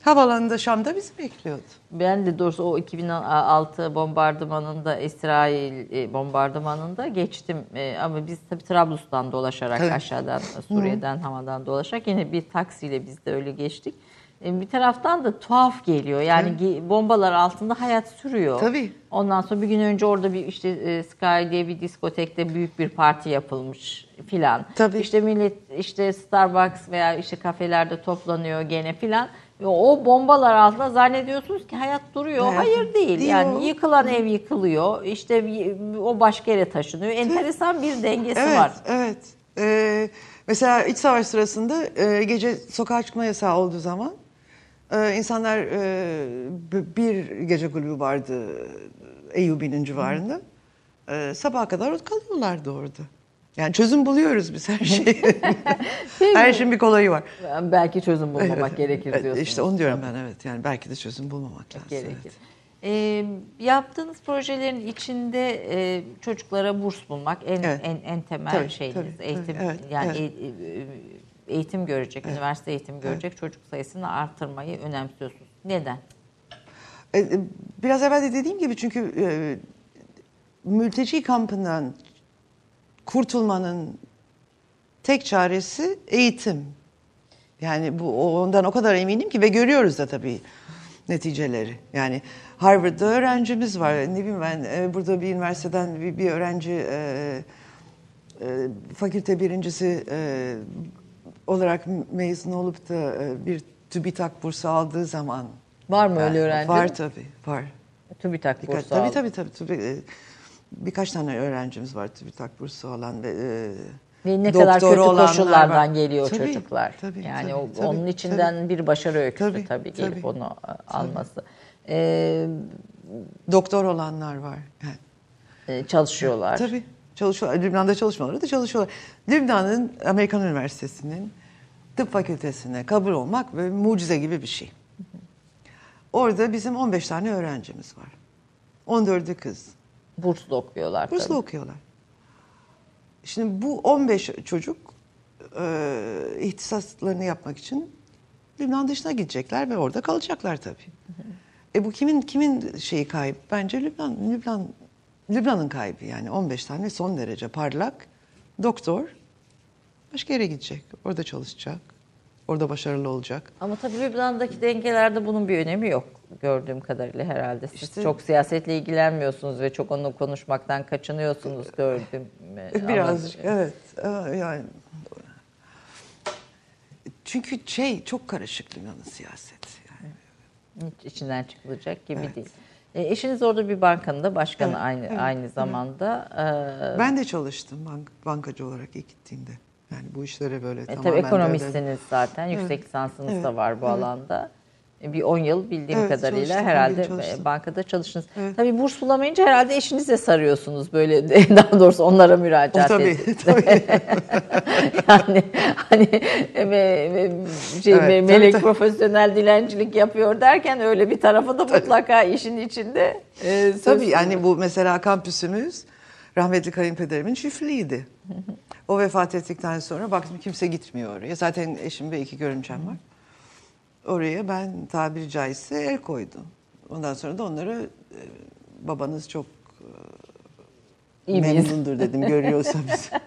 havalanında Şam'da bizi bekliyordu. Ben de doğrusu o 2006 bombardımanında İsrail e, bombardımanında geçtim E, ama biz tabii Trablus'tan dolaşarak Tabii. aşağıdan Suriye'den havadan dolaşarak yine bir taksiyle biz de öyle geçtik. E, Bir taraftan da tuhaf geliyor. Yani ge- bombalar altında hayat sürüyor. Tabii. Ondan sonra bir gün önce orada bir işte Sky diye bir diskotekte büyük bir parti yapılmış filan. Tabii. İşte millet işte Starbucks veya işte kafelerde toplanıyor gene filan. O bombalar altında zannediyorsunuz ki hayat duruyor. Hayat Hayır değil. diyor. Yani yıkılan ev yıkılıyor. İşte o başka yere taşınıyor. Enteresan bir dengesi Evet, var. evet. Ee, mesela iç savaş sırasında e, gece sokağa çıkma yasağı olduğu zaman e, insanlar e, bir gece kulübü vardı Eyyubi'nin civarında. E, sabaha kadar kalıyorlardı orada. Yani çözüm buluyoruz biz her şeyi. her şeyin bir kolayı var. Belki çözüm bulmamak Evet, gerekir evet, diyorsunuz. İşte onu diyorum ben evet. Yani belki de çözüm bulmamak lazım. gerekir. evet. Ee, yaptığınız projelerin içinde e, çocuklara burs bulmak en Evet. en, en temel Tabii, şeyiniz. tabii, eğitim evet, yani evet. e- e- eğitim görecek, üniversite eğitim görecek çocuk sayısını artırmayı önemsiyorsunuz. Neden? E, e, Biraz evvel de dediğim gibi çünkü e, mülteci kampından kurtulmanın tek çaresi eğitim. Yani bu ondan o kadar eminim ki ve görüyoruz da tabii neticeleri. Yani Harvard'da öğrencimiz var. Ne bileyim ben e, burada bir üniversiteden bir, bir öğrenci e, e, fakülte birincisi e, olarak mezun olup da e, bir TÜBİTAK bursu aldığı zaman Var mı öyle Yani öğrenci? Var tabii, var. TÜBİTAK bursu tabii, aldı. tabii tabii tabii. Birkaç tane öğrencimiz var TÜBİTAK bursu alan ve e, Ve ne kadar kötü koşullardan var. geliyor Tabii, çocuklar. tabii, yani tabii, o, tabii, onun içinden bir başarı öyküsü tabii, Tabii, gelip tabii. onu a- alması. Ee, doktor olanlar var. Yani, e, çalışıyorlar. tabii çalışıyorlar. Lübnan'da çalışmaları da çalışıyorlar. Lübnan'ın Amerikan Üniversitesi'nin tıp fakültesine kabul olmak böyle mucize gibi bir şey. Orada bizim 15 tane öğrencimiz var. 14'ü kız. Burslu okuyorlar Burslu tabii. okuyorlar. Şimdi bu 15 çocuk e, ihtisaslarını yapmak için Lübnan dışına gidecekler ve orada kalacaklar tabii. E bu kimin kimin şeyi kayıp? Bence Lübnan Lübnan Lübnan'ın kaybı yani 15 tane son derece parlak doktor başka yere gidecek. Orada çalışacak. Orada başarılı olacak. Ama tabii Lübnan'daki dengelerde bunun bir önemi yok gördüğüm kadarıyla herhalde. Siz İşte- çok siyasetle ilgilenmiyorsunuz ve çok onu konuşmaktan kaçınıyorsunuz gördüm. Birazcık evet. Ama Yani çünkü şey çok karışık Lübnan'ın siyaseti. Yani. Hiç içinden çıkılacak gibi Evet. değil. E, eşiniz orada bir bankanın da başkanı Evet, aynı evet, aynı zamanda. E, Ben de çalıştım bank, bankacı olarak ilk gittiğimde. Yani bu işlere böyle E, tamamen tabii ekonomistsiniz zaten. Yüksek lisansınız Evet, da var bu evet. alanda. E, Bir 10 yıl bildiğim Evet, kadarıyla herhalde yıl çalıştım. e, bankada çalıştınız. Evet. Tabii burs bulamayınca herhalde eşinize sarıyorsunuz böyle daha doğrusu onlara O müracaat tabii, ediyorsunuz. tabii. yani hani e, me- me- şey, Evet, me- tabii, melek tabii. profesyonel dilencilik yapıyor derken öyle bir tarafı da mutlaka işin içinde. e, Tabii yani bu mesela kampüsümüz rahmetli kayınpederimin çiftliğiydi. O vefat ettikten sonra baktım kimse gitmiyor oraya. Zaten eşim ve iki görümcem var. Oraya ben tabiri caizse el koydum. Ondan sonra da onları e, babanız çok İyi miyiz? memnundur dedim görüyorsa bizi.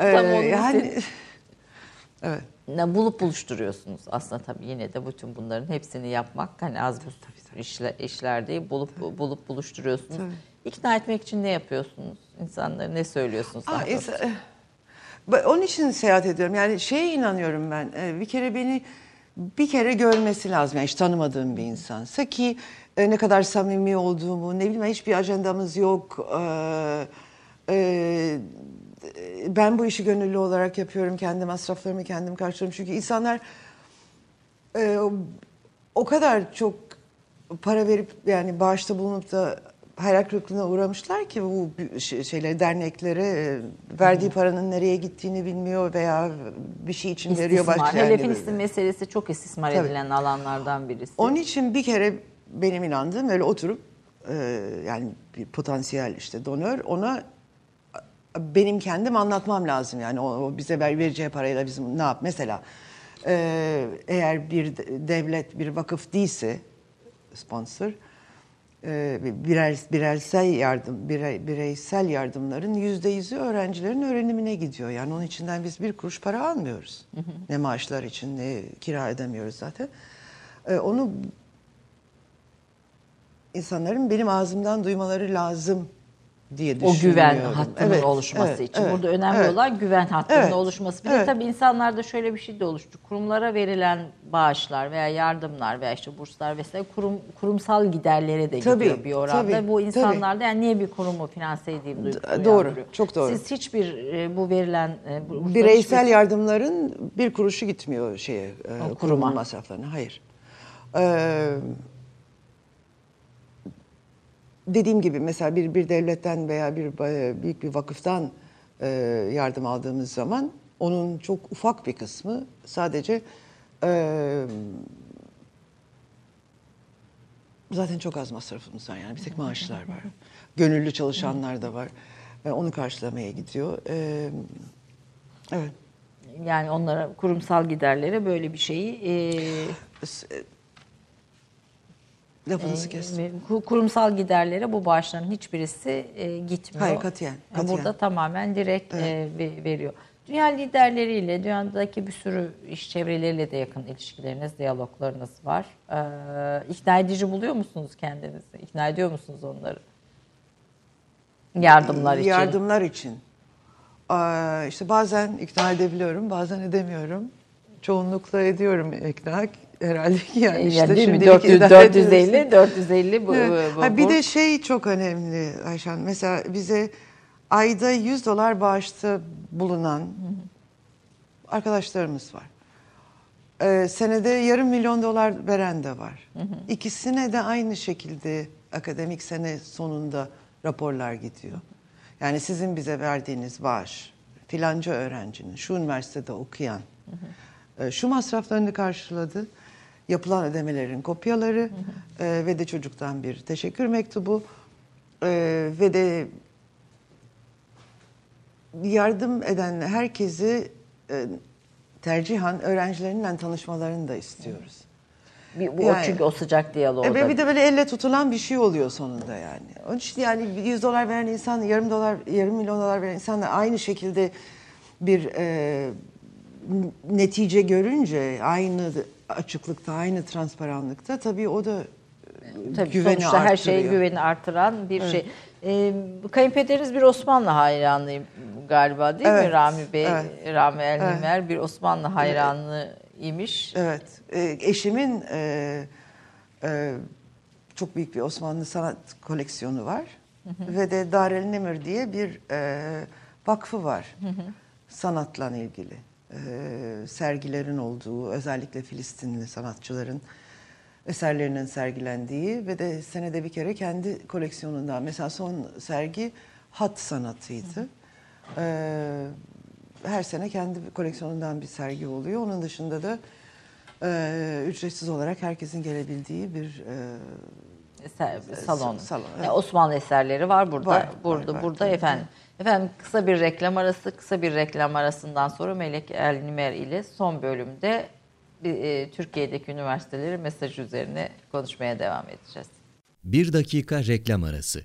Ee, Tam yani evet. Ne bulup buluşturuyorsunuz aslında tabii yine de bütün bunların hepsini yapmak hani az bu işler, işler değil bulup bulup buluşturuyorsunuz. İkna etmek için ne yapıyorsunuz? İnsanlara ne söylüyorsunuz? Aa, onun için seyahat ediyorum. Yani şeye inanıyorum ben. e, Bir kere beni bir kere görmesi lazım. Yani hiç tanımadığım bir insansa ki e, ne kadar samimi olduğumu, ne bileyim hiçbir ajandamız yok. E, ben bu işi gönüllü olarak yapıyorum. Kendi masraflarımı kendim karşılıyorum. Çünkü insanlar o kadar çok para verip yani bağışta bulunup da hayal kırıklığına uğramışlar ki bu şey- şeyler derneklere e, verdiği paranın nereye gittiğini bilmiyor veya bir şey için veriyor İstismar. başka Hele yerlere. Filistin meselesi çok istismar Tabii. edilen alanlardan birisi. Onun için bir kere benim inandığım öyle oturup e, yani bir potansiyel işte donör ona benim kendim anlatmam lazım yani o, bize ver, vereceği parayla bizim ne yap mesela e, eğer bir de- devlet bir vakıf değilse sponsor bireysel yardım birey, bireysel yardımların yüzde yüzü öğrencilerin öğrenimine gidiyor. Yani onun içinden biz bir kuruş para almıyoruz. Ne maaşlar için ne kira ödemiyoruz zaten. E, onu insanların benim ağzımdan duymaları lazım diye o güven hattının Evet, oluşması evet, için. evet, Burada önemli evet. olan güven hattının Evet, oluşması. Bir de evet. tabii insanlarda şöyle bir şey de oluştu. Kurumlara verilen bağışlar veya yardımlar veya işte burslar vesaire kurum, kurumsal giderlere de Tabii, gidiyor bir oranda. tabii, Bu tabii. insanlarda yani niye bir kurumu finanse edeyim duygusu Doğru, çok doğru. Siz hiçbir e, bu verilen e, bu Bireysel hiçbir- yardımların bir kuruşu gitmiyor şeye e, kuruma. kurumun masraflarına. Hayır. Ee, dediğim gibi mesela bir bir devletten veya bir e, büyük bir vakıftan e, yardım aldığımız zaman onun çok ufak bir kısmı sadece e, zaten çok az masrafımız var yani bir tek maaşlar var. Gönüllü çalışanlar da var. E, onu karşılamaya gidiyor. E, evet. yani onlara kurumsal giderlere böyle bir şeyi e, e, Lafınızı kestim. Ve ku- Kurumsal giderlere bu bağışların hiçbirisi e, gitmiyor. Hayır, katiyen, Yani katiyen. Burada tamamen direkt e, ve- veriyor. Dünya liderleriyle, dünyadaki bir sürü iş çevreleriyle de yakın ilişkileriniz, diyaloglarınız var. Ee, ikna edici buluyor musunuz kendinizi? İkna ediyor musunuz onları? Yardımlar için. Yardımlar için. Aa, işte bazen ikna edebiliyorum, bazen edemiyorum. Çoğunlukla ediyorum ikna. Herhalde ki yani Yani işte değil mi? şimdilik 400, idare 450, ediyoruz. 450 bu, Evet. bu, Ha, bir bu. de şey çok önemli Ayşen. Mesela bize ayda 100 dolar bağışta bulunan arkadaşlarımız var. Ee, senede yarım milyon dolar veren de var. İkisine de aynı şekilde akademik sene sonunda raporlar gidiyor. Yani sizin bize verdiğiniz bağış, filanca öğrencinin, şu üniversitede okuyan, e, şu masraflarını karşıladı. Yapılan ödemelerin kopyaları e, ve de çocuktan bir teşekkür mektubu e, ve de yardım eden herkesi e, tercihan öğrencilerinden tanışmalarını da istiyoruz. Bir- bu Yani- çünkü o sıcak diyalog. E, bir de böyle elle tutulan bir şey oluyor sonunda yani. Onun için yani 100 dolar veren insan, yarım dolar, yarım milyon dolar veren insanla aynı şekilde bir e, netice görünce aynı açıklıkta, aynı transparanlıkta tabii o da e, Tabii güveni sonuçta her şey arttırıyor. güveni artıran bir şey. Ee, kayınpederiniz bir Osmanlı hayranıyım galiba değil mi Evet, Rami Bey? evet. Rami Elnimer bir Osmanlı hayranı imiş. Evet. E, eşimin e, e, çok büyük bir Osmanlı sanat koleksiyonu var. Ve de Darel Nemir diye bir e, vakfı var. sanatla ilgili e, sergilerin olduğu, özellikle Filistinli sanatçıların eserlerinin sergilendiği ve de senede bir kere kendi koleksiyonundan. Mesela son sergi hat sanatıydı. Ee, her sene kendi koleksiyonundan bir sergi oluyor. Onun dışında da e, ücretsiz olarak herkesin gelebildiği bir e, Eser- salon. salon, evet. Osmanlı eserleri var burada. Var, var, burada var, burada tabii, efendim. Efendim kısa bir reklam arası, kısa bir reklam arasından sonra Melek El Nimer ile son bölümde e, Türkiye'deki üniversiteleri mesaj üzerine konuşmaya devam edeceğiz. Bir dakika reklam arası.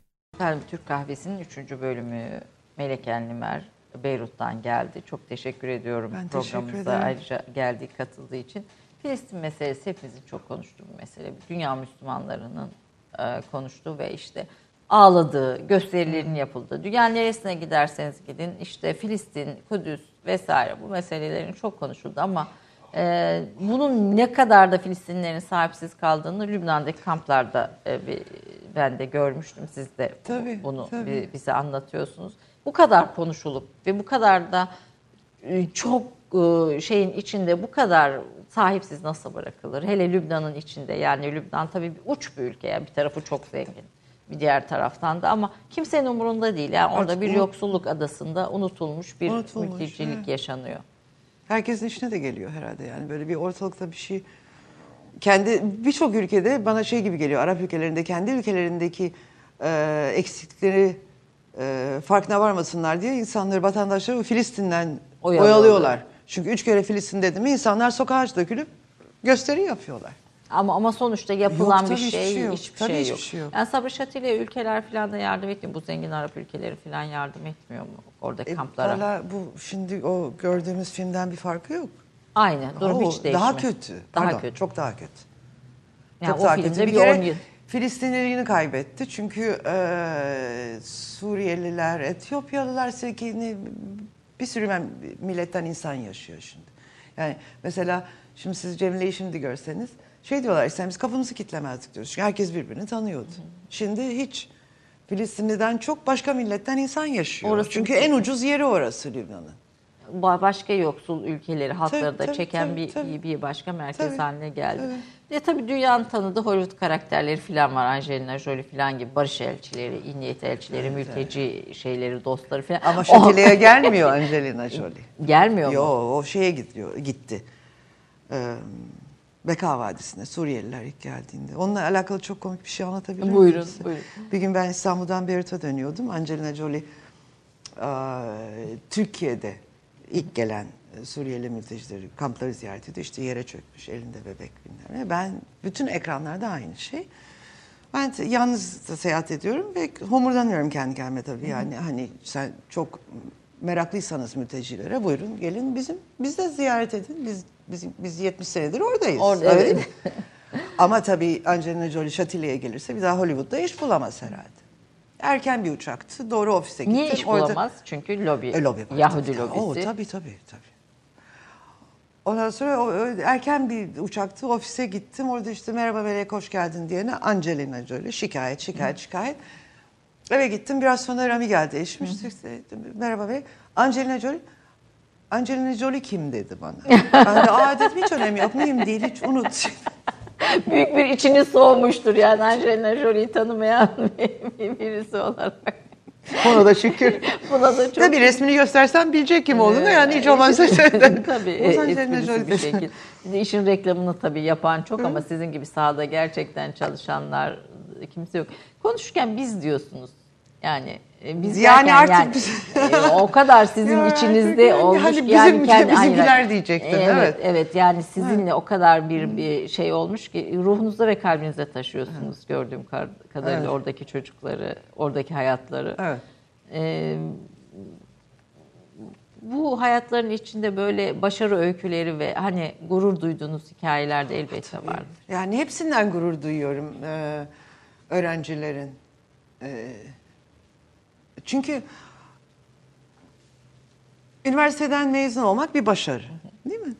Efendim Türk Kahvesi'nin 3. bölümü Melek El Nimer Beyrut'tan geldi. Çok teşekkür ediyorum Ben teşekkür programımıza ederim. ayrıca geldiği katıldığı için. Filistin meselesi hepimizin çok konuştuğu bir mesele. Dünya Müslümanlarının e, konuştuğu ve işte ağladığı, gösterilerin yapıldığı. Dünyanın neresine giderseniz gidin işte Filistin, Kudüs vesaire bu meselelerin çok konuşuldu ama e, bunun ne kadar da Filistinlilerin sahipsiz kaldığını Lübnan'daki kamplarda e, bir, ben de görmüştüm. Siz de Tabii, bunu tabii. bi- bize anlatıyorsunuz. Bu kadar konuşulup ve bu kadar da e, çok e, şeyin içinde bu kadar sahipsiz nasıl bırakılır? Hele Lübnan'ın içinde yani Lübnan tabii bir uç bir ülke yani bir tarafı çok zengin. Bir diğer taraftan da ama kimsenin umurunda değil. Yani orada Artık bir yoksulluk adasında unutulmuş bir Unutulmuş, mültecilik evet. yaşanıyor. Herkesin işine de geliyor herhalde yani böyle bir ortalıkta bir şey kendi birçok ülkede bana şey gibi geliyor Arap ülkelerinde kendi ülkelerindeki e, eksiklikleri e, farkına varmasınlar diye insanları vatandaşları Filistin'den Oyalıyorlar. oyalıyorlar. Çünkü üç kere Filistin dedi mi insanlar sokağa dökülüp gösteri yapıyorlar. Ama ama sonuçta yapılan Yok, bir şey, hiçbir şey yok. hiçbir Tabii şey yok. şey yok. Yani Sabri Şati'yle ülkeler falan da yardım etmiyor. Bu zengin Arap ülkeleri falan yardım etmiyor mu oradaki E, kamplara? valla bu şimdi o gördüğümüz filmden bir farkı yok. Aynı. Durum Oo, hiç değişmiyor. Daha kötü. Daha Pardon, kötü. Çok daha kötü. Yani Çok o daha filmde kötü. bir Bir kere 10 yıl. Filistinlilerini kaybetti. Çünkü e, Suriyeliler, Etiyopyalılar sevkini bir sürü milletten insan yaşıyor şimdi. Yani mesela şimdi siz Cemile'yi şimdi görseniz şey diyorlar işte biz kapımızı kilitlemezdik diyoruz. Çünkü herkes birbirini tanıyordu. Şimdi hiç Filistinli'den çok başka milletten insan yaşıyor. Orası Çünkü en ucuz yeri orası Lübnan'ın. Ba- başka yoksul ülkeleri, Tabii, da çeken tabii, bir, tabii. bir başka merkez Tabii, haline geldi. tabii. Ve tabii dünyanın tanıdığı Hollywood karakterleri falan var. Angelina Jolie falan gibi barış elçileri, iyi niyet elçileri, mülteci şeyleri, dostları falan. Ama Şatile'ye gelmiyor Angelina Jolie. Gelmiyor mu? Yo o şeye gidiyor, gitti. Ee, Beka Vadisi'ne Suriyeliler ilk geldiğinde. Onunla alakalı çok komik bir şey anlatabilir miyim Buyurun, size? buyurun. Bir gün ben İstanbul'dan Beyrut'a dönüyordum. Angelina Jolie e, Türkiye'de ilk gelen e, Suriyeli mültecileri kampları ziyaret ediyor. İşte yere çökmüş, elinde bebek bilmem. Ben bütün ekranlarda aynı şey. Ben yalnız da seyahat ediyorum ve homurdanıyorum kendi kendime tabii. Yani hani sen çok meraklıysanız mültecilere buyurun gelin bizim biz de ziyaret edin. Biz biz, biz 70 senedir oradayız. Orada, öyle evet. değil mi? Ama tabii Angelina Jolie Şatile'ye gelirse bir daha Hollywood'da iş bulamaz herhalde. Erken bir uçaktı. Doğru ofise gittim. Niye iş Orada- bulamaz? Çünkü lobi. e, lobi var. Yahudi tabii. lobisi. Oo, tabii tabii tabii. Ondan sonra o, erken bir uçaktı. Ofise gittim. Orada işte merhaba Melek hoş geldin diyene Angelina Jolie şikayet şikayet şikayet. Eve gittim. Biraz sonra Rami geldi eşim. İşte, merhaba Melek. Angelina Jolie Angelina Jolie kim dedi bana. Ben de aa dedim hiç önemi yok. Mühim değil hiç unut. Büyük bir içini soğumuştur yani Angelina Jolie'yi tanımayan bir- birisi olarak. Ona da şükür. Buna da çok Tabii resmini göstersem bilecek kim olduğunu yani hiç olmazsa söylerim. Tabii e, bir Jolie. şekilde. Bir de işin reklamını tabii yapan çok ama sizin gibi sahada gerçekten çalışanlar kimse yok. Konuşurken biz diyorsunuz. Yani e, biz Yani derken artık biz- e, o kadar sizin Ya içinizde yani olmuş hani bizim- yani kendi bizimkiler aynen. diyecektin, Evet, evet. evet yani sizinle o kadar bir bir şey olmuş ki ruhunuzda ve kalbinizde taşıyorsunuz gördüğüm kar- kadarıyla Evet. oradaki çocukları, oradaki hayatları. Evet. Ee, bu hayatların içinde böyle başarı öyküleri ve hani gurur duyduğunuz hikayeler de elbette vardır. Yani hepsinden gurur duyuyorum e, öğrencilerin. E, çünkü üniversiteden mezun olmak bir başarı, değil mi?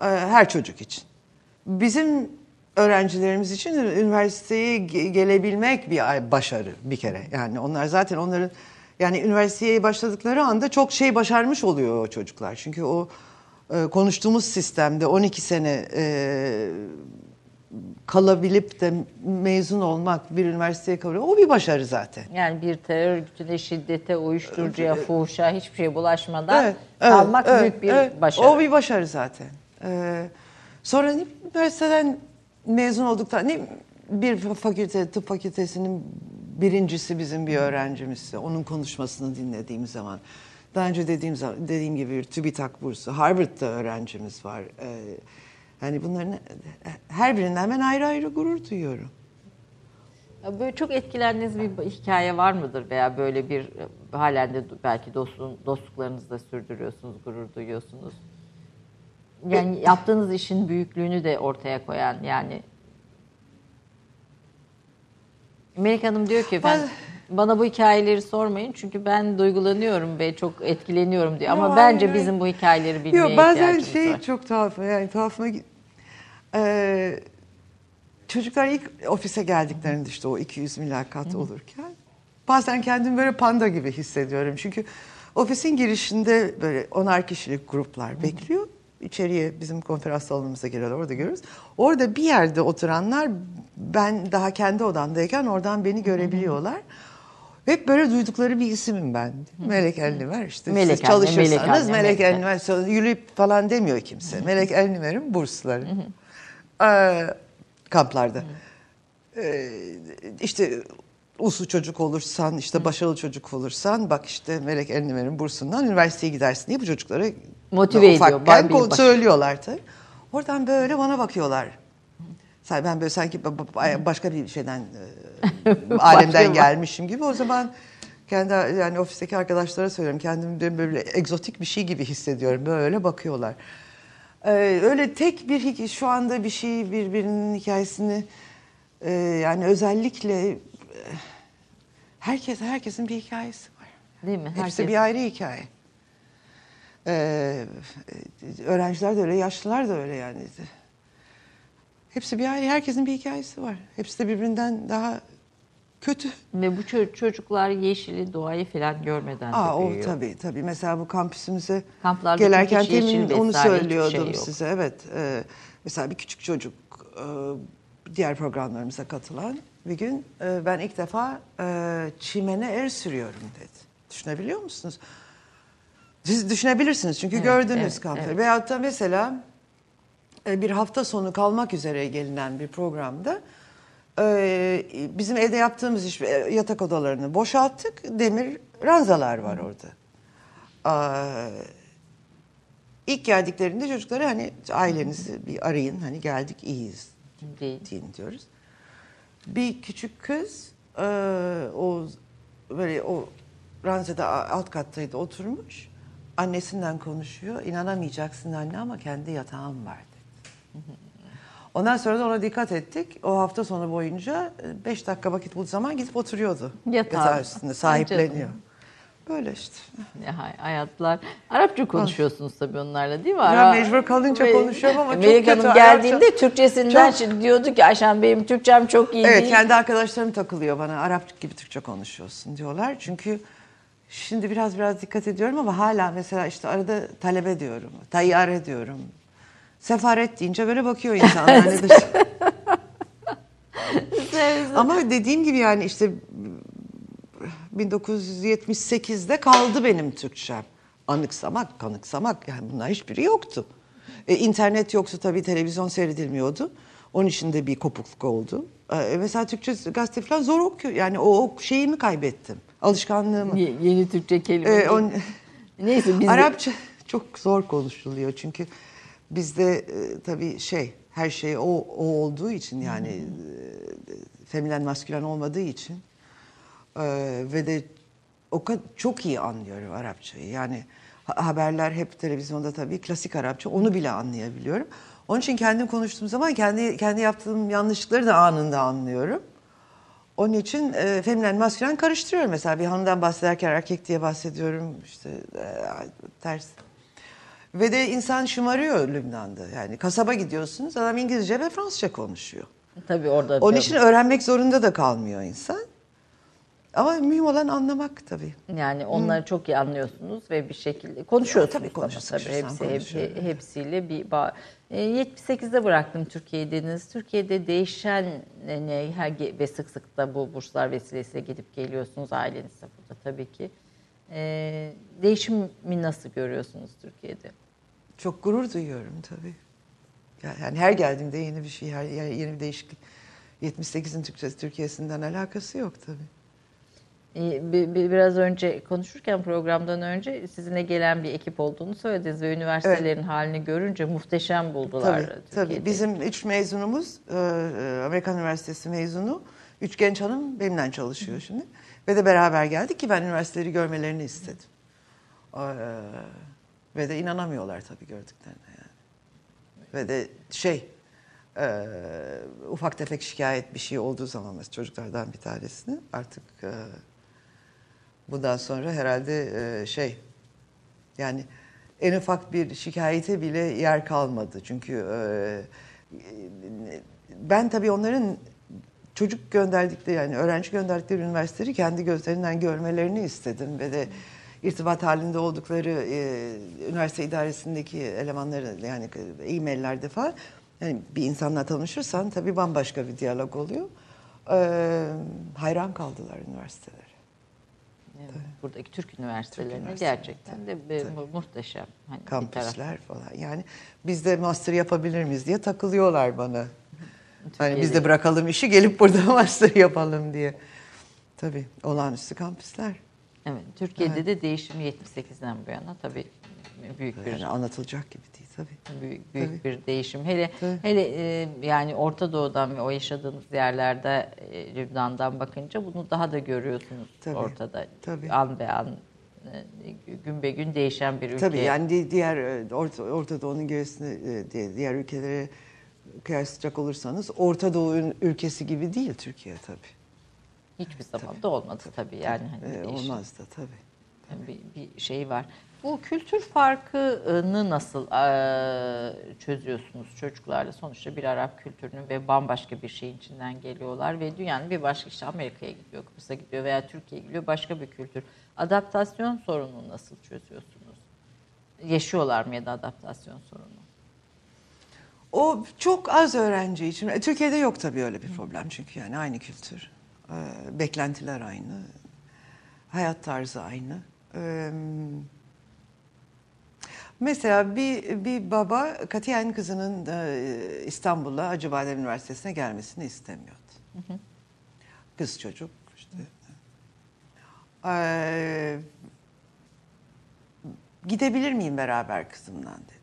E, her çocuk için. Bizim öğrencilerimiz için üniversiteye ge- gelebilmek bir başarı bir kere. Yani onlar zaten onların yani üniversiteye başladıkları anda çok şey başarmış oluyor o çocuklar. Çünkü o e, konuştuğumuz sistemde 12 sene e, kalabilip de mezun olmak, bir üniversiteye kabul o bir başarı zaten. Yani bir terör örgütüne, şiddete, uyuşturucuya, fuhuşa hiçbir şeye bulaşmadan Evet, kalmak evet, büyük bir evet. başarı. O bir başarı zaten. Ee, sonra ne- üniversiteden mezun olduktan ne bir fakülte, tıp fakültesinin birincisi bizim bir öğrencimizdi. Onun konuşmasını dinlediğim zaman. Daha önce dediğim zaman, dediğim gibi bir TÜBİTAK bursu. Harvard'da öğrencimiz var. Ee, yani bunların her birinden ben ayrı ayrı gurur duyuyorum. Böyle çok etkilendiğiniz bir hikaye var mıdır veya böyle bir e, halen de belki dostluğun, dostluklarınızı da sürdürüyorsunuz, gurur duyuyorsunuz. Yani yaptığınız işin büyüklüğünü de ortaya koyan yani Melek Hanım diyor ki ben bana bu hikayeleri sormayın çünkü ben duygulanıyorum ve çok etkileniyorum diyor. Ama Yo, bence hayır, bizim bu hikayeleri bilmeye Yok bazen ihtiyacımız şey var. çok tuhaf yani tuhafıma Ee, çocuklar ilk ofise geldiklerinde işte o 200 mülakat olurken bazen kendimi böyle panda gibi hissediyorum. Çünkü ofisin girişinde böyle onar kişilik gruplar bekliyor. İçeriye bizim konferans salonumuza giriyorlar orada görüyoruz. Orada bir yerde oturanlar ben daha kendi odamdayken oradan beni görebiliyorlar. Hep böyle duydukları bir isimim ben. Melek Elniver işte Melek siz anne, çalışırsanız Melek. Elniver yürüyüp falan demiyor kimse. Melek Elniver'in bursları. Ee, kamplarda. Ee, işte uslu çocuk olursan, işte başarılı çocuk olursan bak işte Melek Elniver'in bursundan üniversiteye gidersin diye bu çocuklara Motive ediyor, ufakken baş- söylüyorlar tabii. Oradan böyle bana bakıyorlar. Ben böyle sanki ba- ba- başka bir şeyden e, alemden gelmişim gibi. O zaman kendi yani ofisteki arkadaşlara söylüyorum. Kendimi böyle egzotik bir şey gibi hissediyorum. Böyle bakıyorlar. Ee, öyle tek bir hikaye, şu anda bir şey birbirinin hikayesini e, yani özellikle e, herkes herkesin bir hikayesi var. Değil mi? Hepsi Herkes- bir ayrı hikaye. Ee, öğrenciler de öyle, yaşlılar da öyle yani. Hepsi bir ayrı, herkesin bir hikayesi var. Hepsi de birbirinden daha kötü. Ve bu ço- çocuklar yeşili, doğayı falan görmeden Aa, de o büyüyor. tabii tabii. Mesela bu kampüsümüze Kamplarda gelerken temin onu hiçbir söylüyordum şey size. Evet. e, mesela bir küçük çocuk e, diğer programlarımıza katılan bir gün e, ben ilk defa e, çimene el sürüyorum dedi. Düşünebiliyor musunuz? Siz düşünebilirsiniz çünkü Evet, gördünüz evet, kampları. evet. Veyahut da mesela e, bir hafta sonu kalmak üzere gelinen bir programda e, bizim evde yaptığımız iş e, yatak odalarını boşalttık. Demir ranzalar var orada. Aa, İlk geldiklerinde çocuklara hani ailenizi bir arayın hani geldik iyiyiz deyin diyoruz. Bir küçük kız e, o böyle o ranzada alt kattaydı oturmuş. Annesinden konuşuyor. İnanamayacaksın anne ama kendi yatağım var dedi. Ondan sonra da ona dikkat ettik. O hafta sonu boyunca e, beş dakika vakit bulduğu zaman gidip oturuyordu. Yatağı. Yatağı üstünde sahipleniyor. Böyle işte. Hay- hayatlar. Arapça konuşuyorsunuz tabii onlarla değil mi? Ya Ara- mecbur kalınca Ve- konuşuyorum ama çok Melek kötü Hanım Arapça. geldiğinde Türkçesinden Çok- diyordu ki Ayşen benim Türkçem çok iyi Evet değil. kendi arkadaşlarım takılıyor bana Arap gibi Türkçe konuşuyorsun diyorlar. Çünkü şimdi biraz biraz dikkat ediyorum ama hala mesela işte arada talebe diyorum, tayyare diyorum. Sefaret deyince böyle bakıyor insanlar. ne de- ama dediğim gibi yani işte 1978'de kaldı benim Türkçem. Anıksamak, kanıksamak yani bunlar hiçbiri yoktu. E, internet yoktu tabii televizyon seyredilmiyordu. Onun için de bir kopukluk oldu. E, mesela Türkçe gazete falan zor okuyor. Yani o, o şeyimi kaybettim. Alışkanlığımı. Ye- Yeni Türkçe kelime. E, on- Neyse biz de- Arapça çok zor konuşuluyor çünkü bizde e, tabii şey her şey o, o olduğu için yani e, feminen maskülen olmadığı için e, ve de o kadar çok iyi anlıyorum Arapçayı. Yani ha- haberler hep televizyonda tabii klasik Arapça onu bile anlayabiliyorum. Onun için kendim konuştuğum zaman kendi kendi yaptığım yanlışlıkları da anında anlıyorum. Onun için e, feminen maskülen karıştırıyorum. Mesela bir hanımdan bahsederken erkek diye bahsediyorum. işte e, ters. Ve de insan şımarıyor Lübnan'da. Yani kasaba gidiyorsunuz adam İngilizce ve Fransızca konuşuyor. tabii orada Onun için öğrenmek zorunda da kalmıyor insan. Ama mühim olan anlamak tabii. Yani onları çok iyi anlıyorsunuz ve bir şekilde konuşuyorsunuz. tabii ama konuşursan tabii hepsi, hep- konuşuyorum. hepsiyle bir bağ. E, 78'de bıraktım Türkiye'yi dediniz. Türkiye'de değişen ne her ge- ve sık sık da bu burslar vesilesiyle gidip geliyorsunuz aileniz de burada tabii ki. E, değişimi nasıl görüyorsunuz Türkiye'de? Çok gurur duyuyorum tabii. Ya- Yani her geldiğimde yeni bir şey, her, yeni bir değişiklik. 78'in Türkçesi Türkiye'sinden alakası yok tabii. Bi- bi- Biraz önce konuşurken programdan önce sizinle gelen bir ekip olduğunu söylediniz ve üniversitelerin halini görünce muhteşem buldular Tabii, Türkiye'de. tabii. Bizim üç mezunumuz, e, e, Amerikan Üniversitesi mezunu. Üç genç hanım benimle çalışıyor şimdi. Ve de beraber geldik ki ben üniversiteleri görmelerini istedim. E, ve de inanamıyorlar tabii gördüklerine yani. Ve de şey, e, ufak tefek şikayet bir şey olduğu zaman mesela çocuklardan bir tanesini artık e, bundan sonra herhalde e, şey yani en ufak bir şikayete bile yer kalmadı. Çünkü e, ben tabii onların çocuk gönderdikleri yani öğrenci gönderdikleri üniversiteleri kendi gözlerinden görmelerini istedim ve de irtibat halinde oldukları e, üniversite idaresindeki elemanları yani e-maillerde falan yani bir insanla tanışırsan tabii bambaşka bir diyalog oluyor. E, hayran kaldılar üniversiteler. Evet, Buradaki Türk üniversitelerine üniversiteleri, gerçekten de bir mu- muhteşem. Hani kampüsler falan. Yani biz de master yapabilir miyiz diye takılıyorlar bana. Hani biz de bırakalım işi gelip burada master yapalım diye. Tabii olağanüstü kampüsler. Evet, Türkiye'de de değişim 78'den bu yana tabii büyük bir Yani anlatılacak gibi değil tabii. büyük, büyük Tabii. bir değişim. Hele Tabii. hele e, yani Orta Doğu'dan ve o yaşadığınız yerlerde e, Lübnan'dan bakınca bunu daha da görüyorsunuz Tabii. ortada. Tabii. An be an e, gün be gün değişen bir ülke. Tabii yani di- diğer e, Orta, Orta Doğu'nun gerisini e, di- diğer ülkelere kıyaslayacak olursanız Orta Doğu ül- ülkesi gibi değil Türkiye tabii. Hiçbir zaman da olmadı tabii, yani hani değişim. olmaz da tabii. bir, bir şey var. Bu kültür farkını nasıl eee, çözüyorsunuz çocuklarla? Sonuçta bir Arap kültürünün ve bambaşka bir şeyin içinden geliyorlar ve dünyanın bir başka işte Amerika'ya gidiyor, Kıbrıs'a gidiyor veya Türkiye'ye gidiyor başka bir kültür. Adaptasyon sorununu nasıl çözüyorsunuz? Yaşıyorlar mı ya da adaptasyon sorunu? O çok az öğrenci için. E, Türkiye'de yok tabii öyle bir problem çünkü yani aynı kültür. Ee, beklentiler aynı. Hayat tarzı aynı. Ee, mesela bir, bir baba katiyen kızının e, İstanbul'a Acıbadem Üniversitesi'ne gelmesini istemiyordu. Kız çocuk işte. Ee, gidebilir miyim beraber kızımla dedi.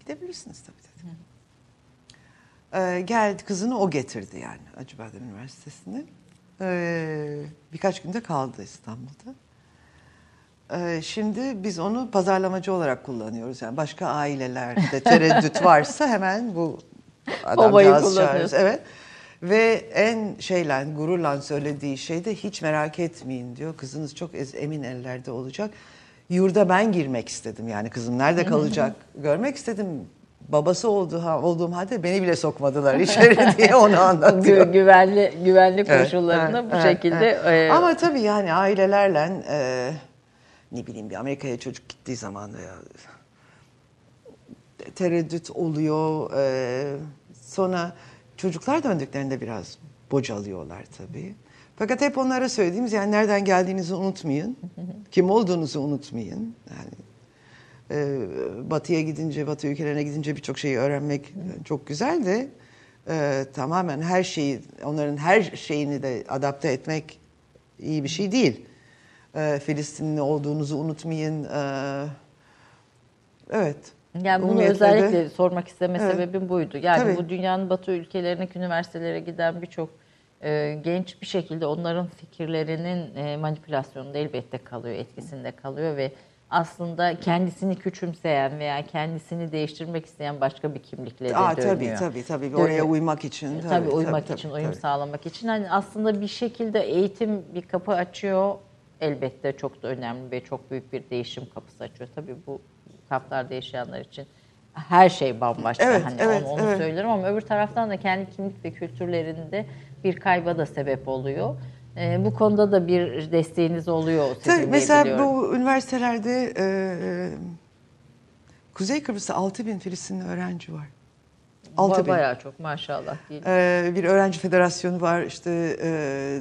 Gidebilirsiniz tabii dedim. Ee, geldi kızını o getirdi yani Acıbadem Üniversitesi'ne. Ee, birkaç günde kaldı İstanbul'da. Ee, şimdi biz onu pazarlamacı olarak kullanıyoruz. Yani başka ailelerde tereddüt varsa hemen bu adamcağız çağırıyoruz. Evet. Ve en şeyle gururla söylediği şey de hiç merak etmeyin diyor. Kızınız çok emin ellerde olacak. Yurda ben girmek istedim yani kızım nerede kalacak görmek istedim. Babası olduğu, olduğum halde beni bile sokmadılar içeri diye onu anlatıyor. Gü- güvenli güvenlik Evet, koşullarını evet, bu evet, şekilde evet. eee, Ama tabii yani ailelerle e, ne bileyim bir Amerika'ya çocuk gittiği zaman ya, tereddüt oluyor. e, sonra çocuklar döndüklerinde biraz bocalıyorlar tabii. Fakat hep onlara söylediğimiz yani nereden geldiğinizi unutmayın. Kim olduğunuzu unutmayın. Yani e, batıya gidince, batı ülkelerine gidince birçok şeyi öğrenmek çok güzel de e, tamamen her şeyi, onların her şeyini de adapte etmek iyi bir şey değil. E, Filistinli olduğunuzu unutmayın. E, evet. Yani bunu de- özellikle sormak isteme Evet. sebebim buydu. Yani Tabii. bu dünyanın batı ülkelerindeki üniversitelere giden birçok e, genç bir şekilde onların fikirlerinin e, manipülasyonunda elbette kalıyor, etkisinde kalıyor ve aslında kendisini küçümseyen veya kendisini değiştirmek isteyen başka bir kimlikle de Aa, dönüyor. tabii tabii tabii oraya uymak için. Tabii, uymak tabii, için, tabii, uyum tabii. sağlamak için. Hani aslında bir şekilde eğitim bir kapı açıyor. Elbette çok da önemli ve çok büyük bir değişim kapısı açıyor. Tabii bu kamplarda yaşayanlar için her şey bambaşka. Evet, hani evet, onu, onu evet. söylerim ama öbür taraftan da kendi kimlik ve kültürlerinde bir kayba da sebep oluyor. Ee, bu konuda da bir desteğiniz oluyor sizin Tabii, mesela bu üniversitelerde e, Kuzey Kıbrıs'ta 6 bin Filistinli öğrenci var. 6 Ba- bin. Bayağı çok maşallah değil. E, bir öğrenci federasyonu var, işte e,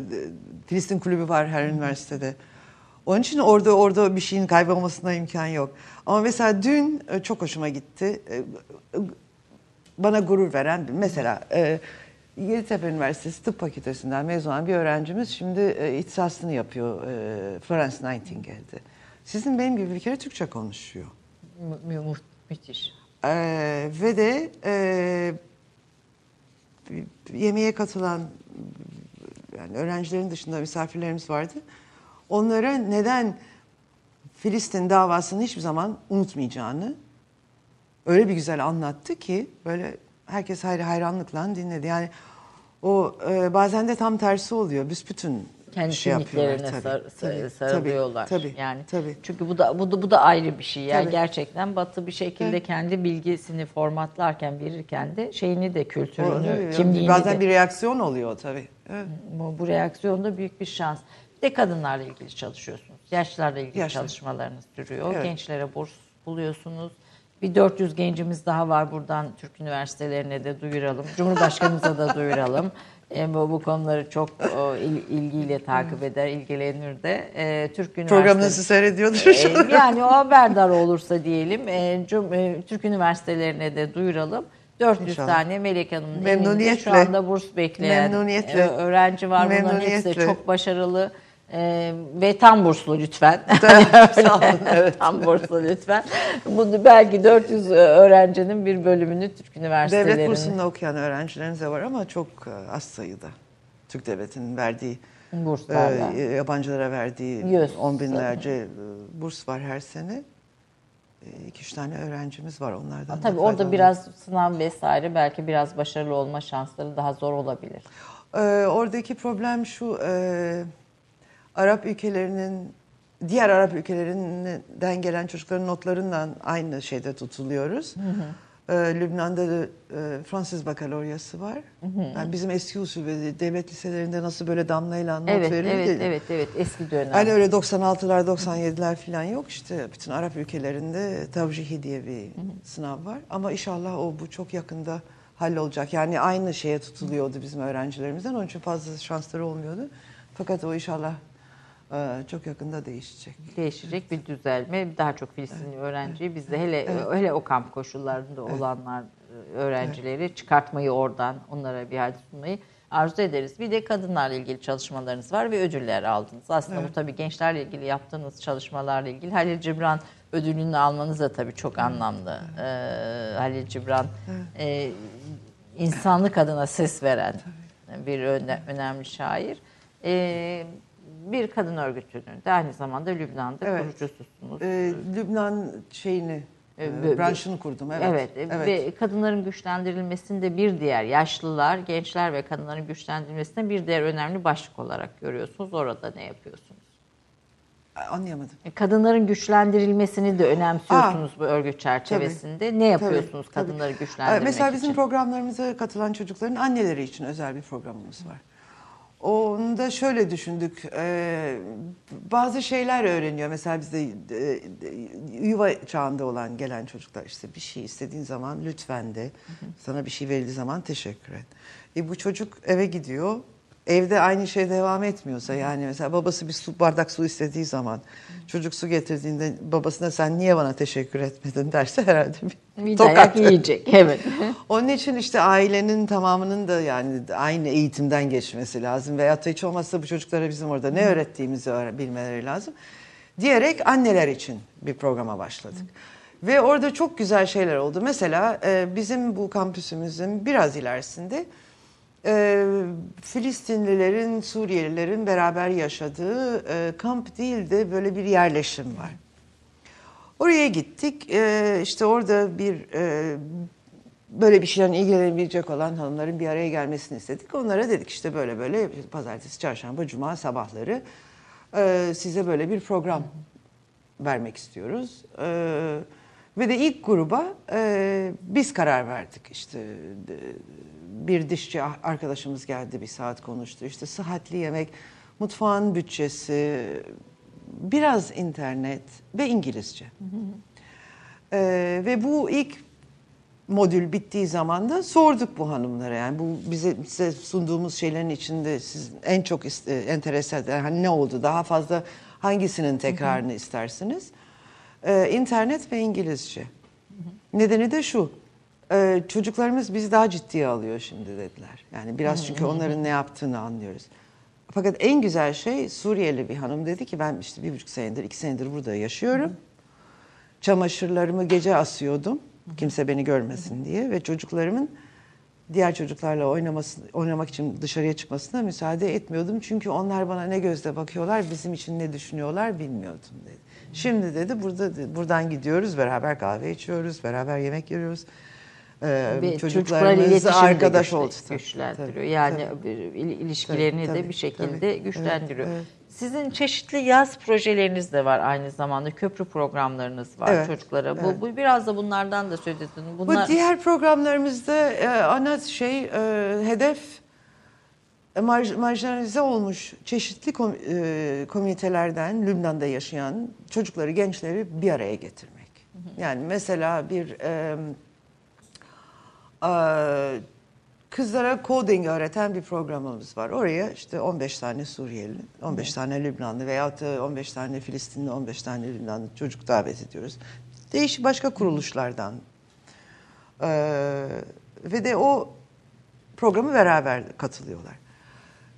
Filistin kulübü var her üniversitede. Onun için orada orada bir şeyin kaybolmasına imkan yok. Ama mesela dün e, çok hoşuma gitti. E, bana gurur veren mesela e, Yeditepe Üniversitesi Tıp Fakültesinden mezun olan bir öğrencimiz şimdi e, ihtisasını yapıyor e, Florence Nightingale'de. Sizin benim gibi bir kere Türkçe konuşuyor. Mü- mü- müthiş. Ee, ve de e, yemeğe katılan yani öğrencilerin dışında misafirlerimiz vardı. Onlara neden Filistin davasını hiçbir zaman unutmayacağını öyle bir güzel anlattı ki böyle herkes hayranlıkla dinledi. Yani o e, bazen de tam tersi oluyor. Büsbütün kendi şey kimliklerine tabii. sar- Tabii, sar- sarılıyorlar. Tabii, yani tabii. çünkü bu da bu da bu da ayrı bir şey. Yani Tabii. gerçekten Batı bir şekilde Evet. kendi bilgisini formatlarken verirken de şeyini de kültürünü, tabii, kimliğini bazen de bir reaksiyon oluyor tabii. Evet. bu, bu reaksiyonda büyük bir şans. Bir de kadınlarla ilgili çalışıyorsunuz. Yaşlılarla ilgili Yaşlı. çalışmalarınız sürüyor. Evet. Gençlere burs buluyorsunuz. Bir 400 gencimiz daha var buradan Türk üniversitelerine de duyuralım. Cumhurbaşkanımıza da duyuralım. E, bu, bu konuları çok o, il- ilgiyle takip eder, ilgilenir de. E, Türk üniversiteleri... Programınızı seyrediyordur. Ee, yani o haberdar olursa diyelim e, cum- e, Türk üniversitelerine de duyuralım. 400 İnşallah. tane Melek Hanım'ın elinde şu anda burs bekleyen e, öğrenci var. Bunların hepsi de çok başarılı e, ve tam burslu lütfen. Sağ olun, evet. tam burslu lütfen. Bunu belki 400 öğrencinin bir bölümünü Türk üniversitelerinde. Devlet bursunda okuyan öğrencileriniz de var ama çok e, az sayıda. Türk Devleti'nin verdiği, Burslarla. e, yabancılara verdiği Yüz. on binlerce e, burs var her sene. E, iki üç tane öğrencimiz var onlardan. da Tabii orada biraz sınav vesaire belki biraz başarılı olma şansları daha zor olabilir. Ee, oradaki problem şu, e, Arap ülkelerinin, diğer Arap ülkelerinden gelen çocukların notlarından aynı şeyde tutuluyoruz. Ee, Lübnan'da da e, Fransız bakaloryası var. Yani bizim eski usul ve devlet liselerinde nasıl böyle damlayla not Evet, verildi. evet, evet, evet. Eski dönem. Hani öyle 96'lar 97'ler falan yok işte bütün Arap ülkelerinde tavcihi diye bir sınav var ama inşallah o bu çok yakında hallolacak. Yani aynı şeye tutuluyordu bizim öğrencilerimizden onun için fazla şansları olmuyordu. Fakat o inşallah çok yakında değişecek. değişecek bir düzelme. Daha çok Filistinli öğrenciyi biz de hele hele o kamp koşullarında olanlar e, öğrencileri çıkartmayı oradan onlara bir hal sunmayı arzu ederiz. Bir de kadınlarla ilgili çalışmalarınız var ve ödüller aldınız. Aslında bu tabii gençlerle ilgili yaptığınız çalışmalarla ilgili Halil Cibran ödülünü almanız da tabii çok anlamlı. Ee, Halil Cibran e, insanlık adına ses veren bir öne- önemli şair. Ee, bir kadın örgütünün de aynı zamanda Lübnan'da Evet. kurucususunuz. E, Lübnan şeyini, e, Ee, ve- branşını kurdum. Evet. Evet, e, ve kadınların güçlendirilmesinde bir diğer yaşlılar, gençler ve kadınların güçlendirilmesinde bir diğer önemli başlık olarak görüyorsunuz. Orada ne yapıyorsunuz? Anlayamadım. E, Kadınların güçlendirilmesini de önemsiyorsunuz bu örgüt çerçevesinde. Ne yapıyorsunuz Tabii, tabii. kadınları Ee, güçlendirmek Mesela bizim için? programlarımıza katılan çocukların anneleri için özel bir programımız var. Onda şöyle düşündük, e, bazı şeyler öğreniyor. Mesela bizde e, yuva çağında olan gelen çocuklar işte bir şey istediğin zaman lütfen de, sana bir şey verildiği zaman teşekkür et. E, bu çocuk eve gidiyor, evde aynı şey devam etmiyorsa yani mesela babası bir su bardak su istediği zaman çocuk su getirdiğinde babasına sen niye bana teşekkür etmedin derse herhalde bir, Bir tokat. dayak yiyecek. Evet. Onun için işte ailenin tamamının da yani aynı eğitimden geçmesi lazım. Veyahut da hiç olmazsa bu çocuklara bizim orada ne öğrettiğimizi öğre- bilmeleri lazım. Diyerek anneler için bir programa başladık. Ve orada çok güzel şeyler oldu. Mesela bizim bu kampüsümüzün biraz ilerisinde e, Filistinlilerin, Suriyelilerin beraber yaşadığı e, kamp değil de böyle bir yerleşim var. Oraya gittik. Ee, işte orada bir e, böyle bir şeyden ilgilenebilecek olan hanımların bir araya gelmesini istedik. Onlara dedik işte böyle böyle pazartesi, çarşamba, cuma sabahları e, size böyle bir program vermek istiyoruz. Ee, ve de ilk gruba e, biz karar verdik. İşte de- bir dişçi arkadaşımız geldi bir saat konuştu. İşte sıhhatli yemek, mutfağın bütçesi, biraz internet ve İngilizce. Ee, ve bu ilk modül bittiği zaman da sorduk bu hanımlara yani bu bize size sunduğumuz şeylerin içinde siz en çok e, enterese eden hani ne oldu daha fazla hangisinin tekrarını istersiniz? Ee, internet ve İngilizce. Nedeni de şu. E, çocuklarımız bizi daha ciddiye alıyor şimdi dediler. Yani biraz çünkü onların ne yaptığını anlıyoruz. Fakat en güzel şey Suriyeli bir hanım dedi ki ben işte bir buçuk senedir, iki senedir burada yaşıyorum. Çamaşırlarımı gece asıyordum. Kimse beni görmesin diye ve çocuklarımın diğer çocuklarla oynaması, oynamak için dışarıya çıkmasına müsaade etmiyordum. Çünkü onlar bana ne gözle bakıyorlar, bizim için ne düşünüyorlar bilmiyordum dedi. Şimdi dedi burada buradan gidiyoruz, beraber kahve içiyoruz, beraber yemek yiyoruz. Ee, Ve çocuklarımız arkadaş oldu. Güçlendiriyor. tabii, yani tabii. ilişkilerini Tabii, de bir şekilde tabii. güçlendiriyor. Evet, evet. Sizin çeşitli yaz projeleriniz de var aynı zamanda. Köprü programlarınız var Evet, çocuklara. evet. Bu, bu biraz da bunlardan da söz edin. Bunlar Bu diğer programlarımızda e, ana şey e, hedef e, marj- marjinalize olmuş çeşitli kom- e, komünitelerden Lübnan'da yaşayan çocukları, gençleri bir araya getirmek. Yani mesela bir e, e, kızlara coding öğreten bir programımız var. Oraya işte 15 tane Suriyeli, 15 tane Lübnanlı veyahut da 15 tane Filistinli, 15 tane Lübnanlı çocuk davet ediyoruz. Değişik başka kuruluşlardan ee, ve de o programı beraber katılıyorlar.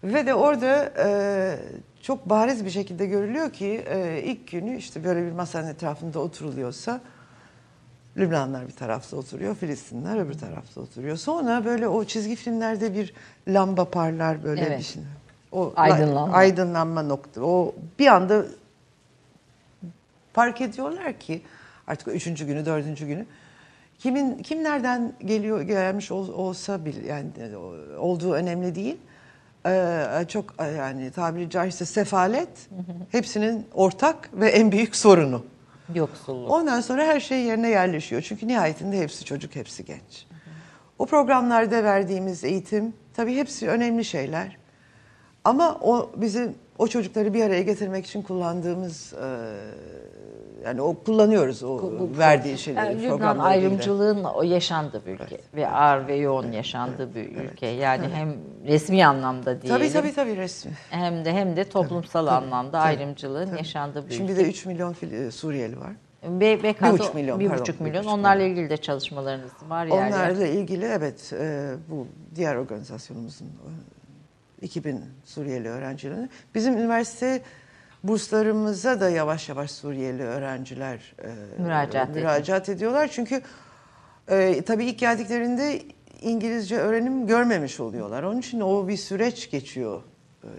Ve de orada e, çok bariz bir şekilde görülüyor ki e, ilk günü işte böyle bir masanın etrafında oturuluyorsa Lübnanlar bir tarafta oturuyor, Filistinler öbür tarafta oturuyor. Sonra böyle o çizgi filmlerde bir lamba parlar böyle Evet. bir şey. O Aydınlanma. aydınlanma nokta. O bir anda fark ediyorlar ki artık üçüncü günü, dördüncü günü kimin kim nereden geliyor gelmiş ol- olsa bile yani e, olduğu önemli değil. Ee, çok e, yani tabiri caizse sefalet hepsinin ortak ve en büyük sorunu. Yoksulluk. Ondan sonra her şey yerine yerleşiyor. Çünkü nihayetinde hepsi çocuk, hepsi genç. O programlarda verdiğimiz eğitim tabii hepsi önemli şeyler. Ama o bizim o çocukları bir araya getirmek için kullandığımız e, yani o kullanıyoruz o verdiği şeyleri. Yani Lübnan ayrımcılığın o yaşandığı bir ülke ve ağır ve yoğun yaşandığı bir ülke. Yani hem resmi anlamda diyelim. Tabii tabii tabii resmi. Hem de hem de toplumsal anlamda ayrımcılığın yaşandığı bir Şimdi ülke. de 3 milyon e, Suriyeli var. Be, BK'da Bir buçuk milyon, bir pardon, buçuk bir milyon. buçuk Onlarla ilgili de çalışmalarınız var yer yer. Onlarla ilgili evet e, bu diğer organizasyonumuzun e, 2000 Suriyeli öğrencilerini. Bizim üniversite burslarımıza da yavaş yavaş Suriyeli öğrenciler e, Müracaat müracaat ediyorlar. Çünkü e, tabii ilk geldiklerinde İngilizce öğrenim görmemiş oluyorlar. Onun için o bir süreç geçiyor. E,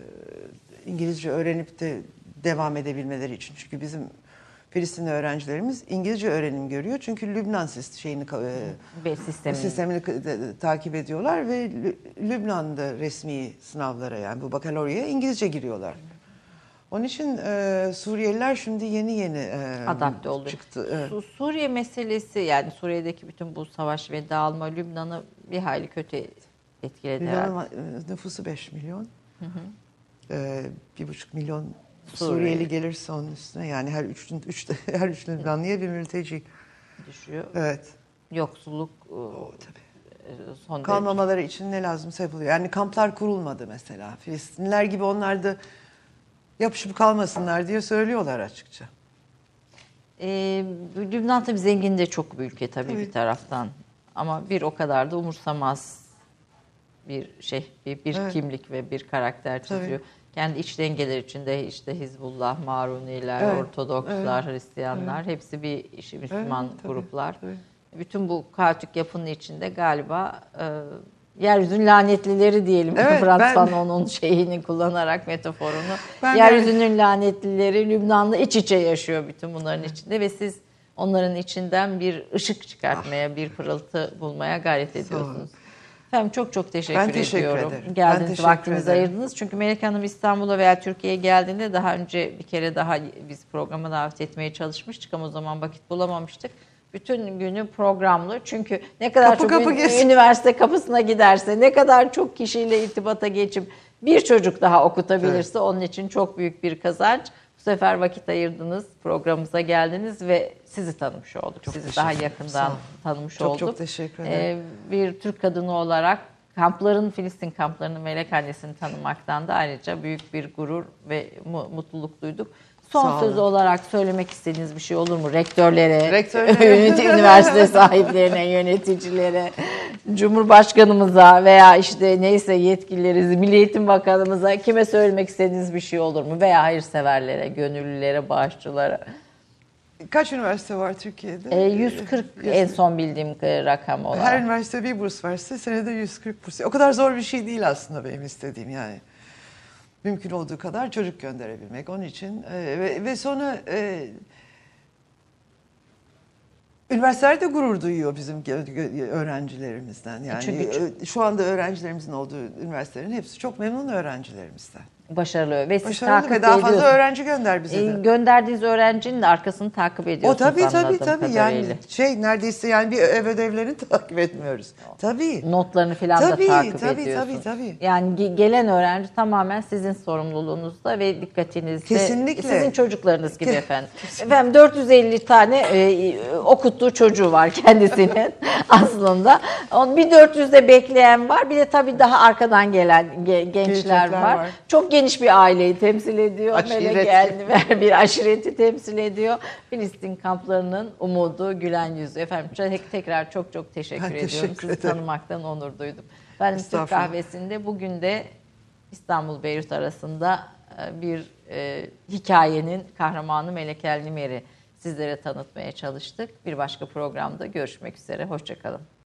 İngilizce öğrenip de devam edebilmeleri için. Çünkü bizim Filistinli öğrencilerimiz İngilizce öğrenim görüyor. Çünkü Lübnan şeyini e, sistemini. sistemini takip ediyorlar ve Lü- Lübnan'da resmi sınavlara yani bu bakalorya İngilizce giriyorlar. Onun için e, Suriyeliler şimdi yeni yeni e, adapte oldu. çıktı. Evet. Su- Suriye meselesi yani Suriye'deki bütün bu savaş ve dağılma Lübnan'ı bir hayli kötü etkiledi herhalde. E, nüfusu 5 milyon. E, bir buçuk milyon Suriyeli. Suriyeli gelirse onun üstüne yani her üç, üç her üç Lübnanlıya bir mülteci. düşüyor. Evet. Yoksulluk e, O tabii. son derece- Kalmamaları için ne lazımsa yapılıyor. Yani kamplar kurulmadı mesela. Filistinliler gibi onlar da yapışıp kalmasınlar diye söylüyorlar açıkça. Ee, Lübnan tabii zengin de çok bir ülke tabii, Tabii. bir taraftan. Ama bir o kadar da umursamaz bir şey, bir, bir Evet. kimlik ve bir karakter Tabii. çiziyor. Kendi iç dengeler içinde işte Hizbullah, Maruniler, Evet, Ortodokslar, Hristiyanlar hepsi bir işi Müslüman Evet, tabii, gruplar. tabii. Bütün bu kaotik yapının içinde galiba e, yeryüzünün lanetlileri diyelim. Evet, ben- Fanon'un şeyini kullanarak metaforunu. Ben yeryüzünün lanetlileri Lübnan'la iç içe yaşıyor bütün bunların içinde ve siz onların içinden bir ışık çıkartmaya, bir pırıltı bulmaya gayret ediyorsunuz. Efendim çok çok teşekkür, Ben teşekkür ediyorum. ederim. Ben Geldiniz, teşekkür vaktinizi ederim. ayırdınız. Çünkü Melek Hanım İstanbul'a veya Türkiye'ye geldiğinde daha önce bir kere daha biz programa davet etmeye çalışmıştık ama o zaman vakit bulamamıştık. Bütün günü programlı. Çünkü ne kadar Kapı çok kapı ün- üniversite kapısına giderse, ne kadar çok kişiyle irtibata geçip bir çocuk daha okutabilirse onun için çok büyük bir kazanç. Bu sefer vakit ayırdınız, programımıza geldiniz ve sizi tanımış olduk. sizi teşekkür daha yakından tanımış Çok olduk. çok teşekkür Ee, ederim. bir Türk kadını olarak kampların, Filistin kamplarının melek annesini tanımaktan da ayrıca büyük bir gurur ve mu- mutluluk duyduk. Son söz olarak söylemek istediğiniz bir şey olur mu? Rektörlere, Rektörlere. üniversite sahiplerine, yöneticilere, Cumhurbaşkanımıza veya işte neyse yetkilileri, Milli Eğitim Bakanımıza kime söylemek istediğiniz bir şey olur mu? Veya hayırseverlere, gönüllülere, bağışçılara. Kaç üniversite var Türkiye'de? Ee, 140 en son bildiğim e, rakam olarak. Her üniversite bir burs verse senede 140 burs. O kadar zor bir şey değil aslında benim istediğim yani. Mümkün olduğu kadar çocuk gönderebilmek. Onun için e, ve, ve sonra e, üniversiteler de gurur duyuyor bizim öğrencilerimizden. Yani Çünkü- e, şu anda öğrencilerimizin olduğu üniversitelerin hepsi çok memnun öğrencilerimizden. Başarılı ve siz Başarılı takip ve daha fazla ediyorsunuz. öğrenci gönder bize Ee, de. gönderdiğiniz öğrencinin de arkasını takip O ediyorsunuz tabii tabii tabii kadarıyla. yani şey neredeyse yani bir ev ödevlerini takip etmiyoruz. Tabii. Notlarını falan Tabii, da takip tabii, ediyorsunuz. tabii, tabii. Yani ge- gelen öğrenci tamamen sizin sorumluluğunuzda ve dikkatinizde. Kesinlikle. Sizin çocuklarınız gibi efendim. Efendim 450 tane e, okuttuğu çocuğu var kendisinin aslında. Bir 400'de bekleyen var. Bir de tabii daha arkadan gelen ge- gençler Gençler var. var. Çok geniş bir aileyi temsil ediyor. Aşiret. Melek Elniver bir aşireti temsil ediyor. Filistin kamplarının umudu, gülen yüzü. Efendim tek- tekrar çok çok teşekkür Ben ediyorum. teşekkür Sizi ederim. tanımaktan onur duydum. Ben Türk kahvesinde bugün de İstanbul Beyrut arasında e, bir e, hikayenin kahramanı Melek Elnimer'i sizlere tanıtmaya çalıştık. Bir başka programda görüşmek üzere. Hoşçakalın.